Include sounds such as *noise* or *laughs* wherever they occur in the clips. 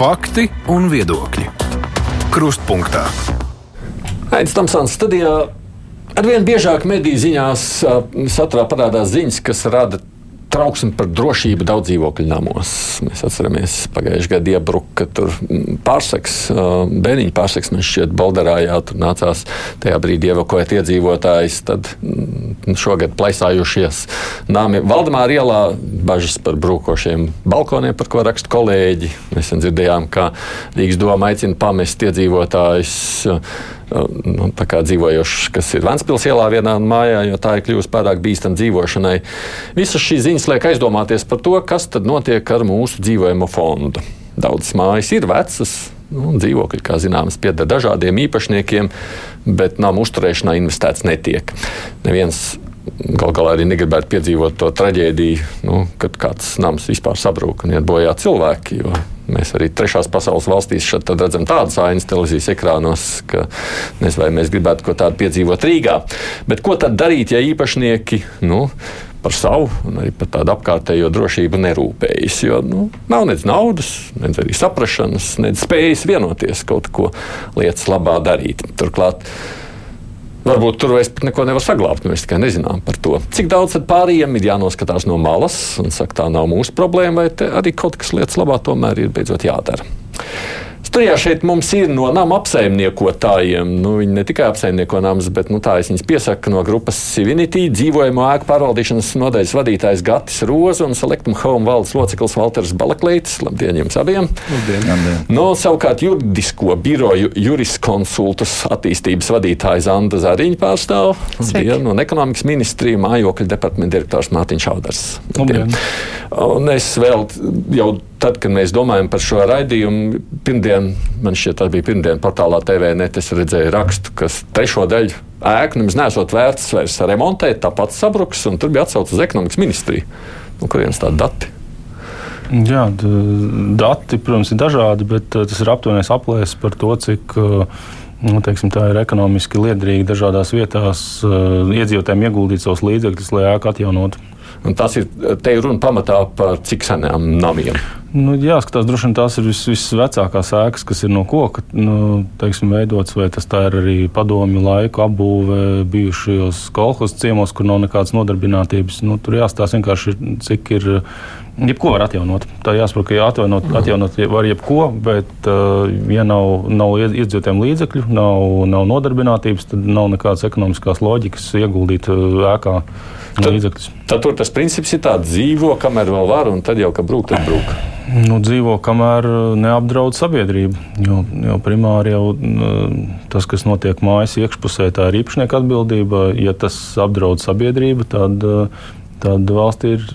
Fakti un viedokļi. Krustpunktā. Aizsmeļamies Tamsānas studijā. Arvien biežāk mediju ziņās saturā parādās ziņas, kas rada trauksmi par drošību daudz dzīvokļu namos. Mēs atceramies, pagājušajā gadā iebruka tur mm, pārseks, bērniņu pārseks, man šķiet, Balderājā. Tur nācās tajā brīdī evakuēt iedzīvotājus. Tad mm, šogad plaisājušies nāmi Valdemāra ielā, bažas par brūkošiem balkoniem, par ko raksta kolēģi. Mēs dzirdējām, ka Rīgas doma aicina pamest iedzīvotājus nu, dzīvojošs, kas ir Vanspils ielā vienā mājā, jo tā ir kļuvusi pārāk bīstama dzīvošanai. Visas šīs ziņas liek aizdomāties par to, kas tad notiek ar mūsu dzīvojamo fondu. Daudzas mājas ir vecas, nu, dzīvokļi, kā zināms, pieder dažādiem īpašniekiem, bet nama uzturēšanā investēts netiek. Neviens gal galā arī negribētu piedzīvot to traģēdiju, nu, kad kāds nams vispār sabrūk un iet bojā cilvēki. Mēs arī trešās pasaules valstīs redzam tādas ainas televīzijas ekrānos, ka nezinu, vai mēs gribētu ko tādu piedzīvot Rīgā. Bet ko tad darīt, ja īpašnieki nu, par savu un arī par tādu apkārtējo drošību nerūpējas? Jo nu, nav nec naudas, nec arī saprašanas, nec spējas vienoties kaut ko lietas labā darīt. Turklāt Varbūt tur vairs neko nevar saglabāt. Mēs tikai nezinām par to. Cik daudz pārējiem ir jānoskatās no malas un saka, tā nav mūsu problēma, vai arī kaut kas lietas labā tomēr ir beidzot jādara. Studijā šeit mums ir no nama apsaimniekotājiem. Nu, viņi ne tikai apsaimnieko namus, bet nu, tā es viņus piesaku no grupas Civinity, dzīvojamo ēku pārvaldīšanas nodaļas vadītājs Gatis Roza un Selectum Home valdes loceklis Walters Balaklītis. Labdien jums abiem! Labdien. Labdien. No savukārt juridisko biroju juriskonsultus attīstības vadītājs Anda Zariņa pārstāv. Labdien! Un ekonomikas ministrija mājokļu departamenta direktors Mārtiņš Šaudars. Labdien! Un es vēl jau tad, kad mēs domājam par šo raidījumu, pirmdien, man šķiet, tas bija pirmdien portālā TVNet, es redzēju rakstu, kas trešo daļu ēku nemaz nesot vērts vairs remontēt, tāpat sabruks, un tur bija atsaucis uz ekonomikas ministriju. Nu, kurienes tādi dati? Jā, dati, protams, ir dažādi, bet uh, tas ir aptuvenais aplēses par to, cik uh, nu, teiksim, tā ir ekonomiski liederīgi dažādās vietās uh, iedzīvotājiem ieguldīt savus līdzekļus, lai ēku atjaunotu. Un tas ir te runa pamatā par cik seniem namiem. Nu, jāskatās, droši vien tās ir vis, visvecākās ēkas, kas ir no koka nu, teiksim, veidotas, vai tas ir arī padomju laiku apbūve bijušajos kolekcijas ciemos, kur nav nekādas nodarbinātības. Nu, tur jāstāsta vienkārši, cik ir. Jebko var atjaunot. Tā jāsaprot, ka atjaunot, atjaunot var jebko, bet, uh, ja nav, nav iedzīvotiem līdzekļu, nav, nav nodarbinātības, tad nav nekādas ekonomiskās loģikas ieguldīt uh, ēkā līdzekļus. Tad tur tas princips ir tāds dzīvo, kamēr vēl var, un tad jau, kad brūk, tad brūk. Nu, dzīvo, kamēr neapdraud sabiedrību. Jo, jo primāri jau tas, kas notiek mājas iekšpusē, tā ir īpašnieka atbildība. Ja tas apdraud sabiedrību, tad tad valstī ir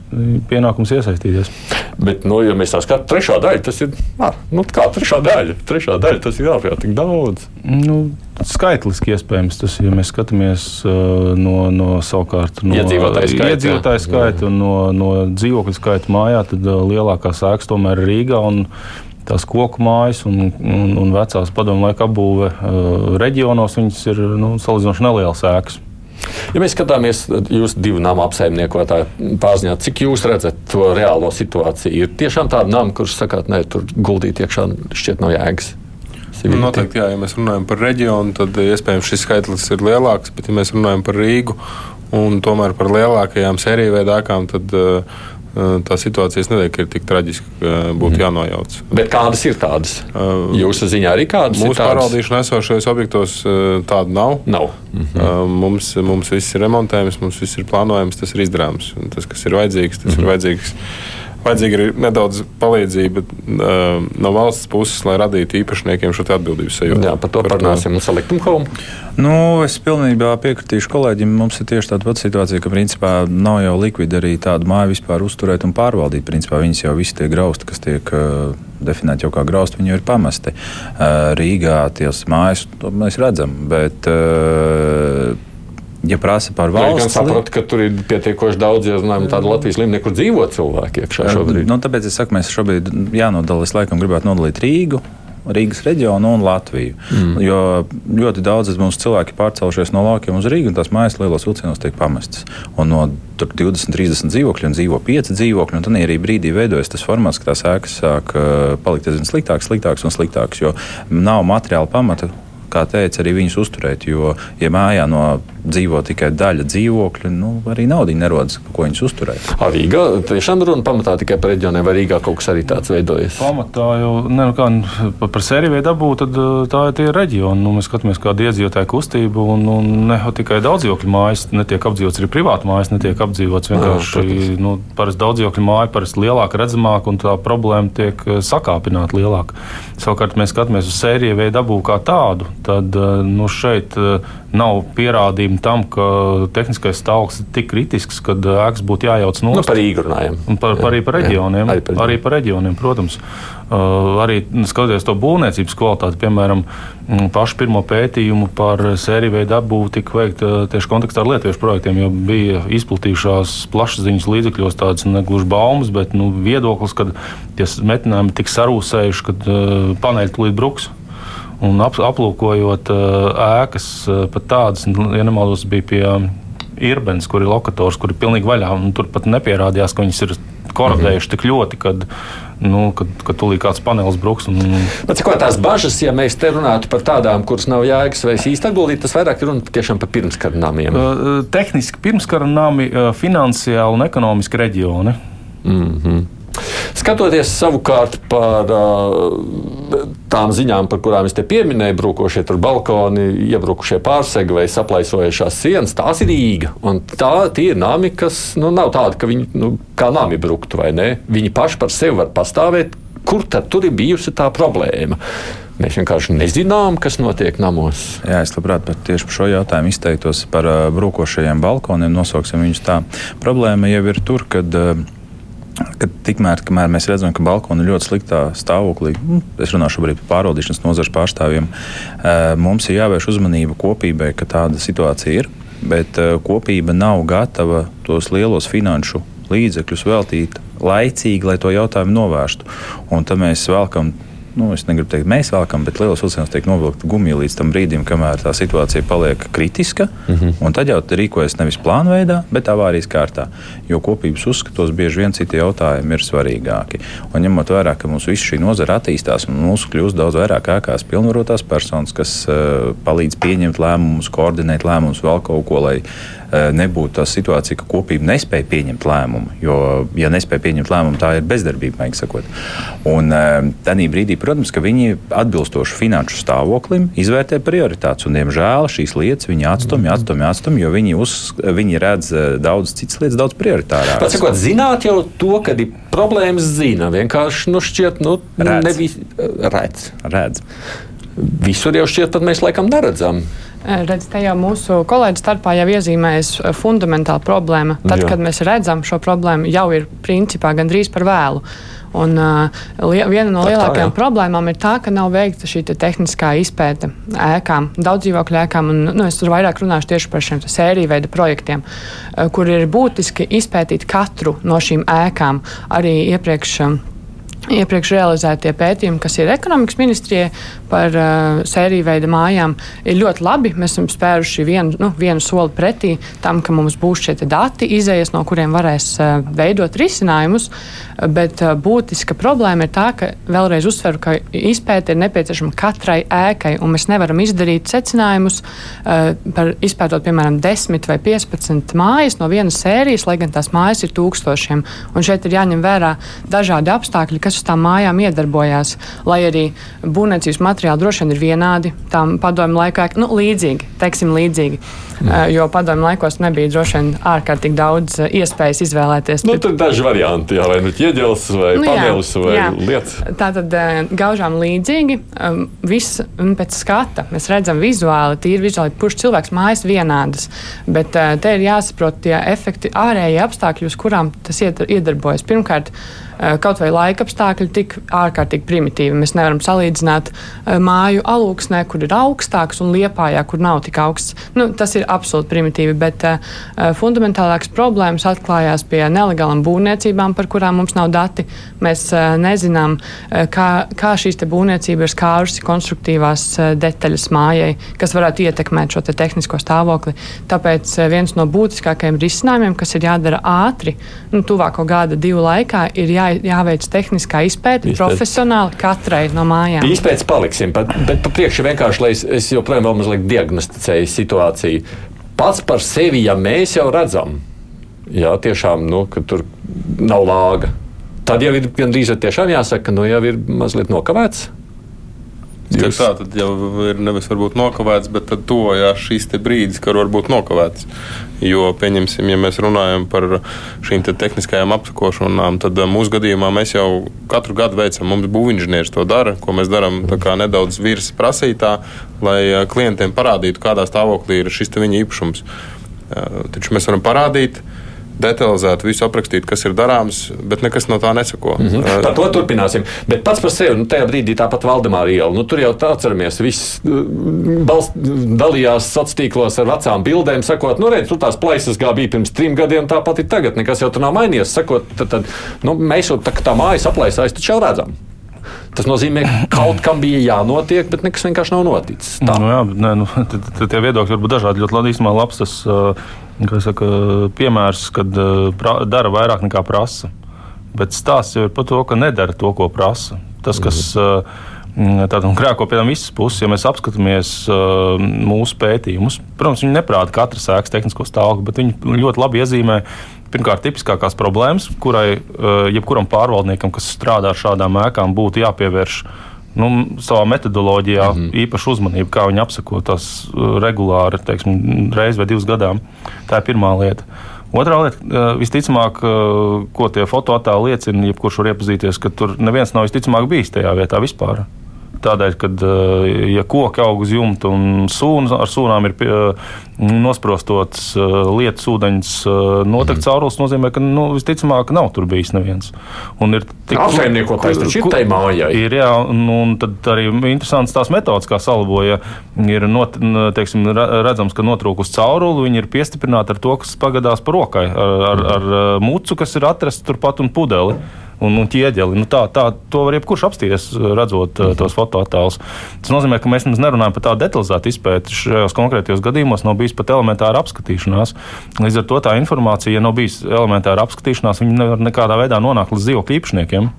pienākums iesaistīties. Bet, nu, ja mēs tā skatāmies, trešā daļa tas ir. Nā, nu, kā trešā daļa? Trešā daļa tas ir tik daudz. Nu, skaitliski iespējams tas, ja mēs skatāmies uh, no, no savukārt no iedzīvotāju skaita, iedzīvotāju skaita un no, no dzīvokļu skaita mājā, tad uh, lielākās ēkas tomēr ir Rīgā. Tās koku mājas un, un, un vecās padomu laika apbūve uh, reģionos, viņas ir nu, salīdzinoši nelielas ēkas. Ja mēs skatāmies uz divu nama apsaimniekotāju pārziņā, cik jūs redzat to reālo situāciju? Ir tiešām tāda nama, kurš sakāt, nē, tur guldīt iekšā šķiet nav jēgas. Nu, noteikti, jā, ja mēs runājam par reģionu, tad iespējams šis skaitlis ir lielāks, bet ja mēs runājam par Rīgu un tomēr par lielākajām sēriju veidākām, tad uh, tā situācija, ka ir tik traģiska, ka būtu mm. jānojauc. Bet kādas ir tādas? Jūsu ziņā arī kādas? Mūsu pārvaldīšanā esošajos objektos tādu nav. nav. Mm -hmm. mums, mums viss ir remontējams, mums viss ir plānojams, tas ir izdarāms. Tas, kas ir vajadzīgs, tas mm -hmm. ir vajadzīgs vajadzīga arī nedaudz palīdzība uh, no valsts puses, lai radītu īpašniekiem šo atbildības sajūtu. Jā, par to par parunāsim uz Electum Home. Nu, es pilnībā piekritīšu kolēģim. Mums ir tieši tāda pati situācija, ka principā nav jau likvidi arī tādu māju vispār uzturēt un pārvaldīt. Principā viņas jau visi tie grausti, kas tiek uh, definēti jau kā grausti, viņi ir pamesti. Uh, Rīgā tās mājas, to mēs redzam, bet uh, ja prasa par valsts. Es saprotu, ka tur ir pietiekoši daudz, ja runājam tādu Latvijas līmeni, kur dzīvo cilvēki iekšā šobrīd. Nu, tāpēc es saku, mēs šobrīd jānodala, es laikam gribētu nodalīt Rīgu. Rīgas reģionu un Latviju. Mm. Jo ļoti daudz mūsu cilvēki pārcēlušies no laukiem uz Rīgu, un tās mājas lielos vilcienos tiek pamestas. Un no 20, 30 dzīvokļu un dzīvo 5 dzīvokļi. Tad arī brīdī veidojas tas formāts, ka tās ēkas sāk palikt aizvien sliktākas, sliktākas un sliktākas, jo nav materiāla pamata kā teica, arī viņus uzturēt. Jo, ja mājā no dzīvo tikai daļa dzīvokļu, nu, arī naudu nerodas, ko viņus uzturēt. Ar Rīgā tiešām runa pamatā tikai par reģioniem, vai Rīgā kaut kas arī tāds veidojas? Pamatā jau ne, nu kā, par sēriju vai dabū, tad tā ir tie reģioni. Nu, mēs skatāmies, kāda iedzīvotāja kustība, un, un ne tikai daudzdzīvokļu mājas, netiek apdzīvots arī privātu mājas, netiek apdzīvots vienkārši Jā, nu, parasti daudzdzīvokļu māja, parasti lielāka, redzamāka, un tā problēma tiek sakāpināta lielāka. Savukārt mēs skatāmies uz sēriju vai dabū kā tādu, tad nu, šeit nav pierādījumu tam, ka tehniskais stāvoklis ir tik kritisks, ka ēkas būtu jājauc no nu, par Rīgu runājam. Par, par, arī par reģioniem. Jā, arī, par, arī par reģioniem, protams. Uh, arī skatoties to būvniecības kvalitāti, piemēram, pašu pirmo pētījumu par sēriju veidu apbūvi tika veikta tieši kontekstā ar lietuviešu projektiem, jo bija izplatījušās plašsaziņas līdzekļos tādas negluži baumas, bet nu, viedoklis, ka tie metinājumi tik sarūsējuši, ka uh, paneļi tūlīt bruks. Un ap, aplūkojot ēkas, pat tādas, nu, ja nemaldos, bija pie Irbens, kur ir lokators, kur ir pilnīgi vaļā. Tur pat nepierādījās, ka viņas ir korodējuši tik ļoti, kad, nu, kad, kad tūlīt kāds panelis bruks. Un... Bet, ko tās bažas, ja mēs te runātu par tādām, kuras nav jēgas vai īsti atguldīt, tas vairāk ir runa tiešām par pirmskara namiem? Uh, tehniski pirmskara nami, uh, finansiāli un ekonomiski reģioni. Mm -hmm. Skatoties savukārt par tām ziņām, par kurām es te pieminēju, brūkošie tur balkoni, iebrukušie pārsegi vai saplaisojušās sienas, tās ir Rīga. Un tā ir nami, kas nu, nav tāda, ka viņi nu, kā nami bruktu vai ne. Viņi paši par sevi var pastāvēt. Kur tad ir bijusi tā problēma? Mēs vienkārši nezinām, kas notiek namos. Jā, es labprāt par tieši par šo jautājumu izteiktos par brūkošajiem balkoniem. Nosauksim viņus tā. Problēma jau ir tur, kad uh, ka tikmēr, kamēr mēs redzam, ka balkoni ir ļoti sliktā stāvoklī, nu, es runāšu arī par pārvaldīšanas nozares pārstāvjiem, eh, mums ir jāvērš uzmanība kopībai, ka tāda situācija ir, bet eh, kopība nav gatava tos lielos finanšu līdzekļus veltīt laicīgi, lai to jautājumu novērstu. Un tad mēs velkam nu, es negribu teikt, mēs vēlkam, bet lielos vilcienos tiek novilkta gumija līdz tam brīdim, kamēr tā situācija paliek kritiska. Mm -hmm. Tad jau rīkojas nevis plānveidā, bet avārijas kārtā. Jo kopības uzskatos bieži vien citi jautājumi ir svarīgāki. Un ņemot vērā, ka mums viss šī nozara attīstās un mūsu kļūst daudz vairāk ēkās pilnvarotās personas, kas uh, palīdz pieņemt lēmumus, koordinēt lēmumus, vēl kaut ko, lai Eh, nebūtu tā situācija, ka kopība nespēja pieņemt lēmumu. Jo, ja nespēja pieņemt lēmumu, tā ir bezdarbība, maigi sakot. Un eh, tādā brīdī, protams, ka viņi atbilstoši finanšu stāvoklim izvērtē prioritātes. Un, diemžēl šīs lietas viņi atstumj, atstumj, atstumj, jo viņi, uz, viņi redz eh, daudz citas lietas, daudz prioritārākas. Pats sakot, zināt jau to, ka ir problēmas zina. Vienkārši nu, šķiet, nu, redz. Nevis, redz. redz. Visur jau šķiet, pat mēs laikam neredzam. Eh, redz, jau mūsu kolēģi starpā jau iezīmējas eh, fundamentāla problēma. Tad, Jā. kad mēs redzam šo problēmu, jau ir principā gandrīz par vēlu. Un, uh, viena no lielākajām tā, problēmām ir tā, ka nav veikta šī te tehniskā izpēta ēkām, daudz dzīvokļu ēkām. Un, nu, es tur vairāk runāšu tieši par šiem sēriju veida projektiem, uh, kur ir būtiski izpētīt katru no šīm ēkām arī iepriekš. Uh, Iepriekš realizētie pētījumi, kas ir ekonomikas ministrijai par uh, sēriju veida mājām, ir ļoti labi. Mēs esam spēruši vienu, nu, vienu soli pretī tam, ka mums būs šie dati, izējas, no kuriem varēs uh, veidot risinājumus. Bet uh, būtiska problēma ir tā, ka vēlreiz uzsveru, ka izpēte ir nepieciešama katrai ēkai, un mēs nevaram izdarīt secinājumus uh, par izpētot, piemēram, 10 vai 15 mājas no vienas sērijas, lai gan tās mājas ir tūkstošiem. Un šeit ir jāņem vērā dažādi apstākļi, kas uz tām mājām iedarbojās. Lai arī būvniecības materiāli droši vien ir vienādi, tām padomju laikā, nu, līdzīgi, teiksim, līdzīgi. Mm. Jo padomju laikos nebija droši vien ārkārtīgi daudz iespējas izvēlēties. Nu, tur daži varianti, jā, vai nu ķieģelis, vai nu, panelis, vai jā. lietas. Tā tad gaužām līdzīgi, viss pēc skata. Mēs redzam vizuāli, tīri vizuāli, kurš cilvēks mājas vienādas. Bet te ir jāsaprot tie efekti, ārējie apstākļi, uz kurām tas iedarbojas. Pirmkārt, kaut vai laika apstākļi tik ārkārtīgi primitīvi. Mēs nevaram salīdzināt māju alūksnē, kur ir augstāks, un liepājā, kur nav tik augsts. Nu, tas ir absolūti primitīvi, bet fundamentālākas problēmas atklājās pie nelegālām būvniecībām, par kurām mums nav dati. Mēs nezinām, kā, kā šīs būvniecības ir skārusi konstruktīvās detaļas mājai, kas varētu ietekmēt šo te tehnisko stāvokli. Tāpēc viens no būtiskākajiem risinājumiem, kas ir jādara ātri, nu, tuvāko gada divu laikā, ir jā, jāveic tehniskā izpēta Izpēt. profesionāli katrai no mājām. Izpētes paliksim, bet, bet pa priekšu vienkārši, lai es, es joprojām vēl mazliet diagnosticēju situāciju. Pats par sevi, ja mēs jau redzam, jā, tiešām, nu, ka tur nav lāga, tad jau ir gandrīz tiešām jāsaka, ka nu, jau ir mazliet nokavēts. Jūs... Tā tad jau ir nevis varbūt nokavēts, bet tad tojās šīs brīdis, kad var būt nokavēts. Jo, pieņemsim, ja mēs runājam par šīm te tehniskajām apsakošanām, tad uh, mūsu gadījumā mēs jau katru gadu veicam, mums būvinženieris to dara, ko mēs darām nedaudz virs prasītā, lai uh, klientiem parādītu, kādā stāvoklī ir šis viņa īpašums. Uh, taču mēs varam parādīt, detalizēti visu aprakstīt, kas ir darāms, bet nekas no tā nesako. Mm -hmm. Par to turpināsim. Bet pats par sevi, nu, tajā brīdī tāpat Valdemāra iela, nu, tur jau tā atceramies, viss balst, dalījās sociālos tīklos ar vecām bildēm, sakot, nu, redz, tur tās plaisas kā bija pirms trim gadiem, tāpat ir tagad, nekas jau tur nav mainījies. Sakot, tad, tad, nu, mēs jau tā, tā mājas aplaisājas, taču jau redzam. Tas nozīmē, ka *clears throat* kaut kam bija jānotiek, bet nekas vienkārši nav noticis. Tā. Nu, jā, nē, nu, *laughs* tie viedokļi var būt dažādi. Ļoti labi, īstenībā labs tas saka, piemērs, kad pra, dara vairāk nekā prasa. Bet stāsts jau ir par to, ka nedara to, ko prasa. Tas, kas mhm. uh, krāko pie visas puses, ja mēs apskatāmies mūsu pētījumus, protams, viņi neprāta katras ēkas tehnisko stāvokli, bet viņi ļoti labi iezīmē pirmkārt tipiskākās problēmas, kurai jebkuram pārvaldniekam, kas strādā ar šādām ēkām, būtu jāpievērš nu, savā metodoloģijā mm -hmm. īpašu uzmanību, kā viņi apsako tās uh, regulāri, teiksim, reizi vai divas gadā. Tā ir pirmā lieta. Otra lieta, uh, visticamāk, ko tie fotoattēli liecina, jebkurš var iepazīties, ka tur neviens nav visticamāk bijis tajā vietā vispār. Tādēļ, ka, eh, ja koki aug uz jumta un sūnas, ar sūnām ir eh, nosprostots eh, lietas ūdeņš, notek mm. caurulis, nozīmē, ka nu, visticamāk nav tur bijis neviens. Un ir tik apsaimniekotājs taču ir tai mājai. Ir, jā, un, un tad arī interesants tās metodas, kā salboja, ir not, teiksim, redzams, ka notrūkus cauruli, viņi ir piestiprināti ar to, kas pagadās par rokai, ar, ar, ar mucu, kas ir atrasts turpat un pudeli un, un ķieģeli. Nu, tā, tā, to var jebkurš apstīties, redzot mm. tos fotoattēlus. Tas nozīmē, ka mēs nerunājam par tādu detalizētu izpēti. Šajos konkrētajos gadījumos nav bijis pat elementāra apskatīšanās. Līdz ar to tā informācija, ja nav bijis elementāra apskatīšanās, viņa nevar nekādā veidā nonākt līdz dzīvokļu īpašniekiem.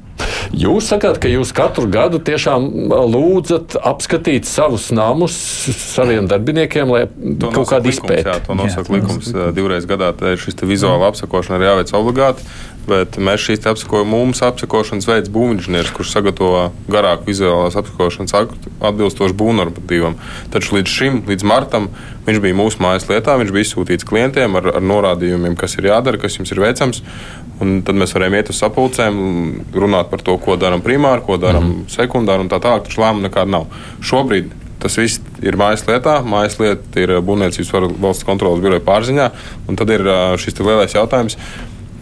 Jūs sakāt, ka jūs katru gadu tiešām lūdzat apskatīt savus namus saviem darbiniekiem, lai to kaut kādu izpēti. Jā, to nosaka likums. Divreiz gadā šis vizuāla apsakošana ir jāveic obligāti. Bet mēs šīs apsakojam, mums apsakošanas veids būvniecības, kurš sagatavo garāku vizuālās apsakošanas aktu atbilstoši būvnormatīvam. Taču līdz šim, līdz martam, viņš bija mūsu mājas lietā, viņš bija izsūtīts klientiem ar, ar norādījumiem, kas ir jādara, kas jums ir veicams. Un tad mēs varējām iet uz sapulcēm, runāt par to, ko darām primāri, ko darām mm. sekundāri un tā tālāk. Taču lēmumu nekāda nav. Šobrīd tas viss ir mājas lietā. Mājas lieta ir būvniecības valsts kontrolas biroja pārziņā. Un tad ir šis lielais jautājums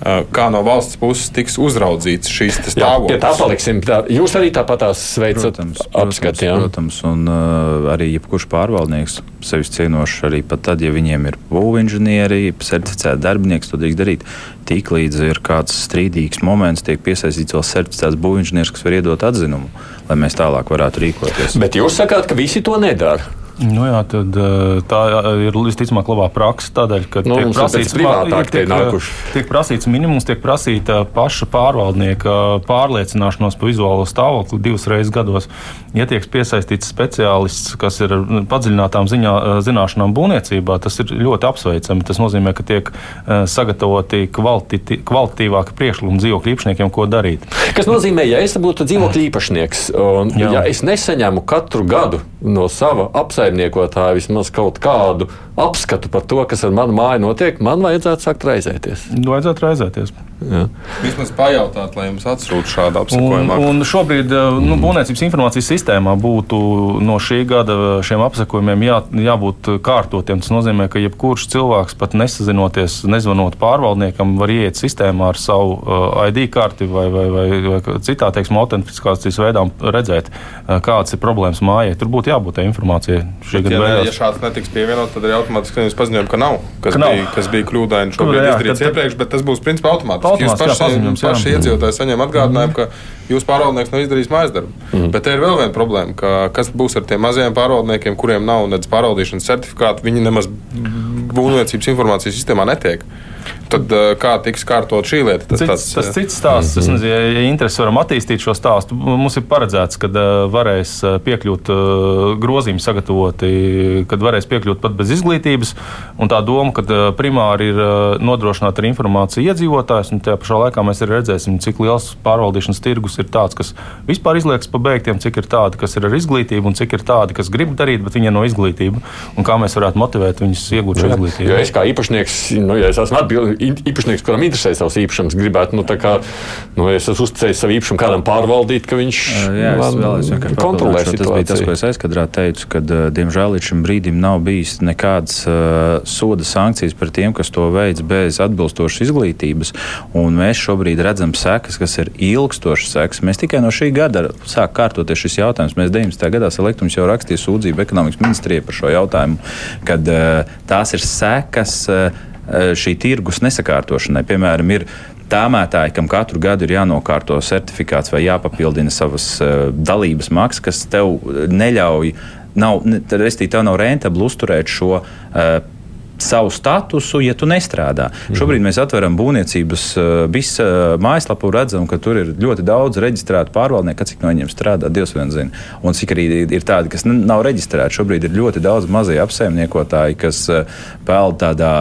kā no valsts puses tiks uzraudzīts šīs stāvoklis. Pie tā paliksim. Tā, jūs arī tāpat veicat apskati. Protams, protams, un uh, arī jebkurš pārvaldnieks sevis cienošs, arī tad, ja viņiem ir būvinženieri, certificēti darbinieki, to drīkst darīt. Tiklīdz ir kāds strīdīgs moments, tiek piesaistīts vēl certificēts būvinženieris, kas var iedot atzinumu, lai mēs tālāk varētu rīkoties. Bet jūs sakāt, ka visi to nedara? Nu jā, tad, eh, tā ir visticamāk labā praksa. Tādēļ, ka nu, tiek, prasīts, privātāk, tiek, tiek, tiek prasīts minimums, tiek prasīta paša pārvaldnieka pārliecināšanos par vizuālo stāvokli divas reizes gados. Ja tiek piesaistīts speciālists, kas ir padziļinātām ziņā, zināšanām būvniecībā, tas ir ļoti apsveicami. Tas nozīmē, ka tiek eh, sagatavoti kvaliti, kvalitatīvāki priekšlikumi dzīvokļu īpašniekiem, ko darīt. Kas nozīmē, ja es būtu dzīvokļu īpašnieks, un Jā. ja es nesaņemu katru gadu no sava apsvēruma, apsaimniekotāji vismaz kaut kādu apskatu par to, kas ar manu māju notiek, man vajadzētu sākt raizēties. Vajadzētu raizēties. Jā. Vismaz pajautāt, lai jums atsūta šādu apsakojumu. Un, un šobrīd nu, būvniecības informācijas sistēmā būtu no šī gada šiem apsakojumiem jā, jābūt kārtotiem. Tas nozīmē, ka jebkurš cilvēks pat nesazinoties, nezvanot pārvaldniekam, var ieiet sistēmā ar savu uh, ID karti vai, vai, vai, vai citā teiksim, autentifikācijas veidā redzēt, uh, kādas ir problēmas mājai. Tur būtu jābūt tai informācijai. Ja, ne, ja šāds netiks pievienots, tad arī automātiski jūs paziņojat, ka nav, kas, ka nav. Bija, kas bija kļūdaini šobrīd izdarīts iepriekš, bet tas būs principā automātiski. Jūs paši, paši iedzīvotāji saņem atgādinājumu, -hmm. ka jūsu pārvaldnieks nav izdarījis mājas darbu. Mm -hmm. Bet te ir vēl viena problēma, ka kas būs ar tiem mazajiem pārvaldniekiem, kuriem nav nedz pārvaldīšanas certifikātu, viņi nemaz būvniecības informācijas sistēmā netiek. Tad kā tiks kārtot šī lieta? Tas, cits, tāds, tas cits stāsts. Mm -hmm. Nezinu, ja, ja interesi varam attīstīt šo stāstu. Mums ir paredzēts, ka varēs piekļūt grozījumi sagatavoti, kad varēs piekļūt pat bez izglītības. Un tā doma, ka primāri ir nodrošināt ar informāciju iedzīvotājus, un tajā pašā laikā mēs arī redzēsim, cik liels pārvaldīšanas tirgus ir tāds, kas vispār izliekas pabeigtiem, cik ir tādi, kas ir ar izglītību, un cik ir tādi, kas grib darīt, bet viņiem nav izglītība. Un kā mēs varētu motivēt viņus iegūt šo izglītību? Jo es kā īpašnieks, nu, ja es esmu atbildīgs īpašnieks, kuram interesē savs īpašums, gribētu, nu, kā, nu, es esmu uzticējis savu īpašumu kādam pārvaldīt, ka viņš jā, man kontrolē situāciju. Tas bija tas, ko es aizkadrā teicu, ka, diemžēl, līdz šim brīdim nav bijis nekādas uh, soda sankcijas par tiem, kas to veids bez atbilstošas izglītības, un mēs šobrīd redzam sekas, kas ir ilgstošas sekas. Mēs tikai no šī gada sāk kārtoties šis jautājums. Mēs 19. gadā Selektums jau rakstīja sūdzību ekonomikas ministrijai par šo jautājumu, kad uh, tās ir sekas. Uh, šī tirgus nesakārtošanai. Piemēram, ir tēmētāji, kam katru gadu ir jānokārto certifikāts vai jāpapildina savas uh, dalības maksas, kas tev neļauj, nav, restīvi, tev nav rentabli uzturēt šo uh, savu statusu, ja tu nestrādā. Mhm. Šobrīd mēs atveram būvniecības visu eh, eh, mājaslapu redzam, ka tur ir ļoti daudz reģistrētu pārvaldnieku, cik no viņiem strādā, Dievs vien zina. Un cik arī ir tādi, kas nav reģistrēti. Šobrīd ir ļoti daudz mazie apsaimniekotāji, kas eh, peld tādā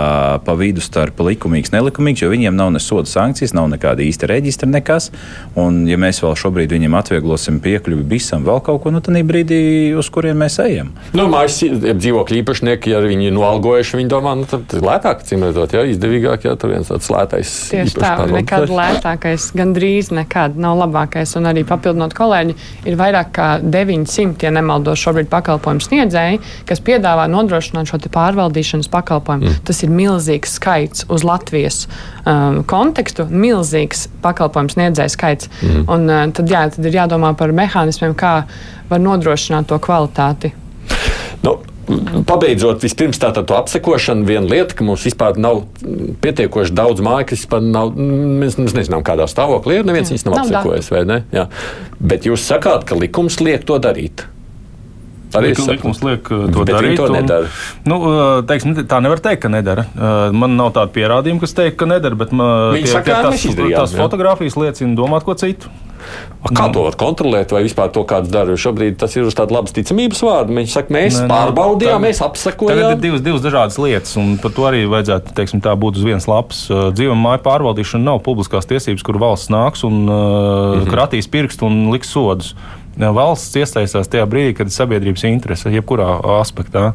pa vidu starp likumīgs, nelikumīgs, jo viņiem nav ne soda sankcijas, nav nekāda īsta reģistra, nekas. Un, ja mēs vēl šobrīd viņiem atvieglosim piekļuvi visam, vēl kaut ko, nu tad brīdī, uz kurien mēs ejam. Nu, mājas dzīvokļu īpašnieki, ja viņi ir noalgojuši, viņi domā, nu, tad lētāk, cīm redzot, jā, izdevīgāk, ja tur viens tāds lētais. Tieši tā, nekad lētākais, gandrīz nekad nav labākais. Un arī papildinot kolēģi, ir vairāk kā 900, ja nemaldos, šobrīd pakalpojumu sniedzēji, kas piedāvā nodrošināt šo pārvaldīšanas pakalpojumu. Mm. Tas ir milzīgs skaits uz Latvijas um, kontekstu, milzīgs pakalpojumu sniedzēju skaits. Mm. Un uh, tad, jā, tad ir jādomā par mehānismiem, kā var nodrošināt to kvalitāti. Nu, Pabeidzot, vispirms tā to apsekošanu, viena lieta, ka mums vispār nav pietiekoši daudz māju, kas vispār nav, mēs, mēs nezinām, kādā stāvoklī ir, neviens viņas nav, nav apsekojis, vai ne? Jā. Bet jūs sakāt, ka likums liek to darīt. Arī Lik, likums liek uh, to Bet darīt. To. Un, nu, uh, teiksim, tā nevar teikt, ka nedara. Uh, man nav tāda pierādījuma, kas teikt, ka nedara, bet man, tie, saka, tie, tas, tās fotogrāfijas liecina domāt ko citu. Kā to var kontrolēt, vai vispār to kāds dara? Šobrīd tas ir uz tāda labas ticamības vārda. Viņi saka, mēs ne, pārbaudījām, tagad, mēs apsakojām. Tagad ir divas, divas dažādas lietas, un par to arī vajadzētu teiksim, tā, būt uz vienas lapas. Dzīvuma māja pārvaldīšana nav publiskās tiesības, kur valsts nāks un uh, -hmm. kratīs pirkstu un liks sodus. Valsts iesaistās tajā brīdī, kad ir sabiedrības interese, jebkurā aspektā.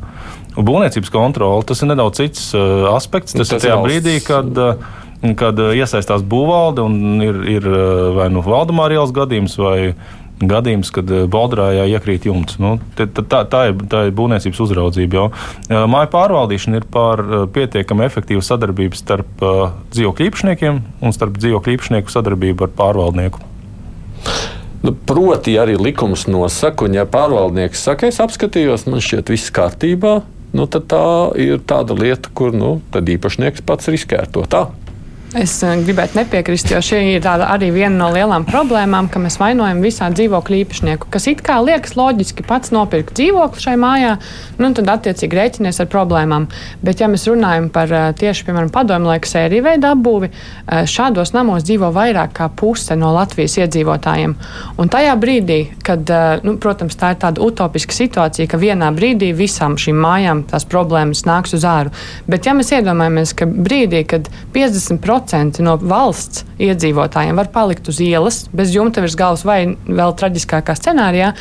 Būvniecības kontrole tas ir nedaudz cits uh, aspekts. Tas, tas ir tajā brīdī, kad. Uh, kad uh, iesaistās būvvalde un ir, ir uh, vai nu Valdemāra ielas gadījums vai gadījums, kad uh, Baltrājā iekrīt jumts. Nu, tā, tā, tā, ir, tā ir būvniecības uzraudzība. Jau. Māju pārvaldīšana ir par pietiekami efektīvu sadarbību starp dzīvokļu īpašniekiem un starp dzīvokļu īpašnieku sadarbību ar pārvaldnieku. Nu, proti, arī likums nosaka, un ja pārvaldnieks saka, es apskatījos, man šķiet, viss kārtībā, nu, tad tā ir tāda lieta, kur nu, īpašnieks pats riskē ar to. Tā. Es eh, gribētu nepiekrist, jo šī ir arī viena no lielām problēmām, ka mēs vainojam visā dzīvokļu īpašnieku, kas it kā liekas loģiski pats nopirkt dzīvokli šai mājā, nu tad attiecīgi rēķinies ar problēmām. Bet, ja mēs runājam par eh, tieši, piemēram, padomu laika sēriju veidu apbūvi, eh, šādos namos dzīvo vairāk kā puse no Latvijas iedzīvotājiem. Un tajā brīdī, kad, nu, protams, tā ir tāda utopiska situācija, ka vienā brīdī visām šīm mājām tās problēmas nāks uz āru. Bet, ja mēs iedomājamies, ka brīdī, kad 50% 10% no valsts iedzīvotājiem var palikt uz ielas bez jumta virs galvas vai vēl traģiskākā scenārijā,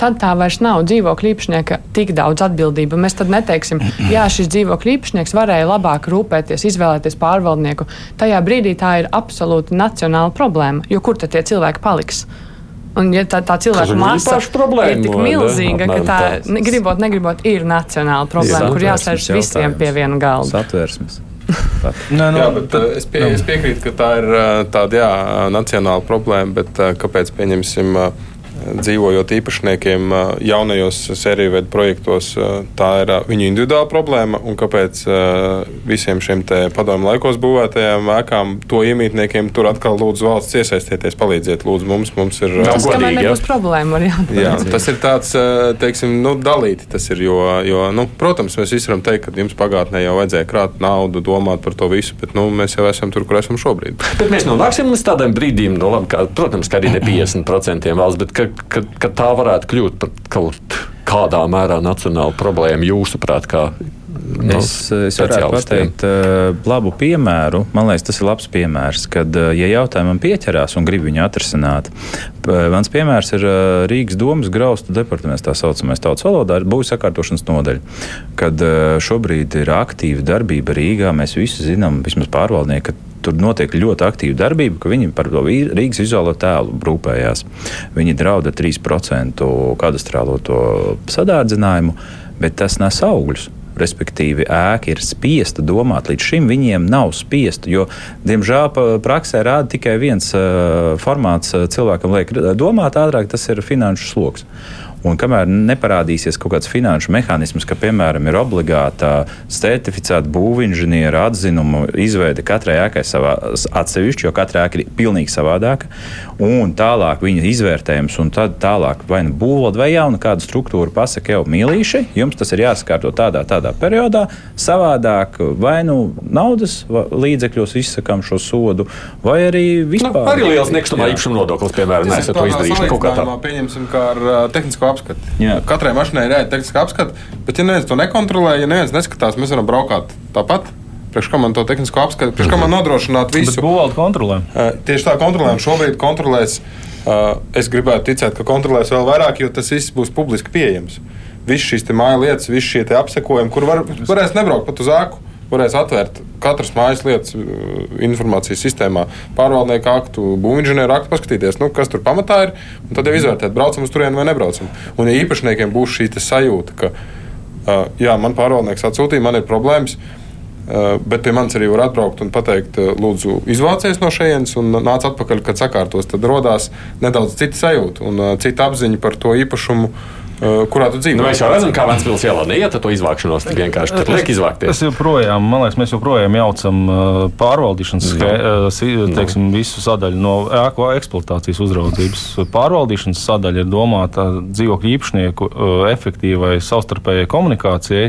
tad tā vairs nav dzīvokļu īpašnieka tik daudz atbildība. Mēs tad neteiksim, *clears throat* jā, šis dzīvokļu īpašnieks varēja labāk rūpēties, izvēlēties pārvaldnieku. Tajā brīdī tā ir absolūti nacionāla problēma, jo kur tad tie cilvēki paliks? Un, ja tā, tā cilvēka masa problēma, ir tik milzīga, ka tā, ne, gribot, negribot, ir nacionāla problēma, kur jāsēž visiem pie viena galda. Satversmes. *laughs* Nē, nu, jā, bet, uh, es, pie, es piekrītu, ka tā ir uh, tāda jā, nacionāla problēma, bet kāpēc pieņemsim? Uh, dzīvojot īpašniekiem jaunajos sēriju veidu projektos, tā ir viņu individuāla problēma. Un kāpēc visiem šiem padomu laikos būvētajām ēkām, to iemītniekiem tur atkal lūdzu valsts iesaistieties, palīdziet, lūdzu mums. mums ir, tas godīgi, nebūs problēma. Jā, tas ir tāds, teiksim, nu, dalīti tas ir, jo, jo nu, protams, mēs visi varam teikt, ka jums pagātnē jau vajadzēja krāt naudu, domāt par to visu, bet nu, mēs jau esam tur, kur esam šobrīd. Bet mēs nonāksim līdz tādam brīdim, nu, labi, kā, protams, ka arī ne *clears throat* 50% valsts, bet ka, ka, ka tā varētu kļūt par kaut kādā mērā nacionālu problēmu jūsuprāt? No, es, es varētu pateikt uh, labu piemēru. Man liekas, tas ir labs piemērs, kad, uh, ja jautājumam pieķerās un grib viņu atrisināt, mans piemērs ir uh, Rīgas domas graustu departaments, tā saucamais tautas valodā, būs sakārtošanas nodaļa. Kad uh, šobrīd ir aktīva darbība Rīgā, mēs visi zinām, vismaz pārvaldnieki, ka tur notiek ļoti aktīva darbība, ka viņi par to Rīgas vizuālo tēlu rūpējās. Viņi drauda 3% kadastrālo to sadārdzinājumu, bet tas nes augļus. Respektīvi, ēka ir spiesta domāt. Līdz šim viņiem nav spiesta, jo, diemžēl, praksē rāda tikai viens uh, formāts. Cilvēkam liek domāt ātrāk, tas ir finanšu sloks. Un kamēr neparādīsies kaut kāds finanšu mehānisms, ka, piemēram, ir obligāta certificēta būvinženiera atzinuma izveide katrai ēkai savā atsevišķi, jo katra ēka ir pilnīgi savādāka, un tālāk viņa izvērtējums, un tad tālāk vai nu būvot vai jaunu kādu struktūru pasaka jau mīlīši, jums tas ir jāsakārto tādā, tādā periodā, savādāk vai nu naudas līdzekļos izsakām šo sodu, vai arī nu, vispār. Nu, arī liels nekustamā īpašuma nodoklis, piemēram, nesat to izdarījuši kaut kā tā. Pieņemsim, kā ar tehnisko apskati. Jā. Katrai mašīnai ir tehniska apskate, bet, ja neviens to nekontrolē, ja neviens neskatās, mēs varam braukāt tāpat. Priekš kā man to tehnisko apskati, priekš kā man nodrošināt visu. Būvvalde kontrolē. Uh, tieši tā kontrolē, un šobrīd kontrolēs. Uh, es gribētu ticēt, ka kontrolēs vēl vairāk, jo tas viss būs publiski pieejams. Visas šīs mājas lietas, visas šie apsekojumi, kur var, varēs nebraukt pat uz ēku varēs atvērt katras mājas lietas uh, informācijas sistēmā, pārvaldnieku aktu, būvniecības aktu, paskatīties, nu, kas tur pamatā ir, un tad jau izvērtēt, braucam uz turieni vai nebraucam. Un ja īpašniekiem būs šī sajūta, ka, uh, jā, man pārvaldnieks atsūtīja, man ir problēmas. Uh, bet pie manis arī var atbraukt un pateikt, uh, lūdzu, izvācies no šejienes un nāc atpakaļ, kad sakārtos. Tad radās nedaudz cita sajūta un uh, cita apziņa par to īpašumu, Uh, kurā tu dzīvo. Nu, mēs jau redzam, kā Vēncpils ielā neiet to izvākšanos, tik vienkārši tur liek izvākties. Tas joprojām, man liekas, mēs joprojām jaucam pārvaldīšanas, no. Uh, teiksim, visu sadaļu no ēku eksploatācijas uzraudzības. Pārvaldīšanas sadaļa ir domāta dzīvokļu īpašnieku efektīvai savstarpējai komunikācijai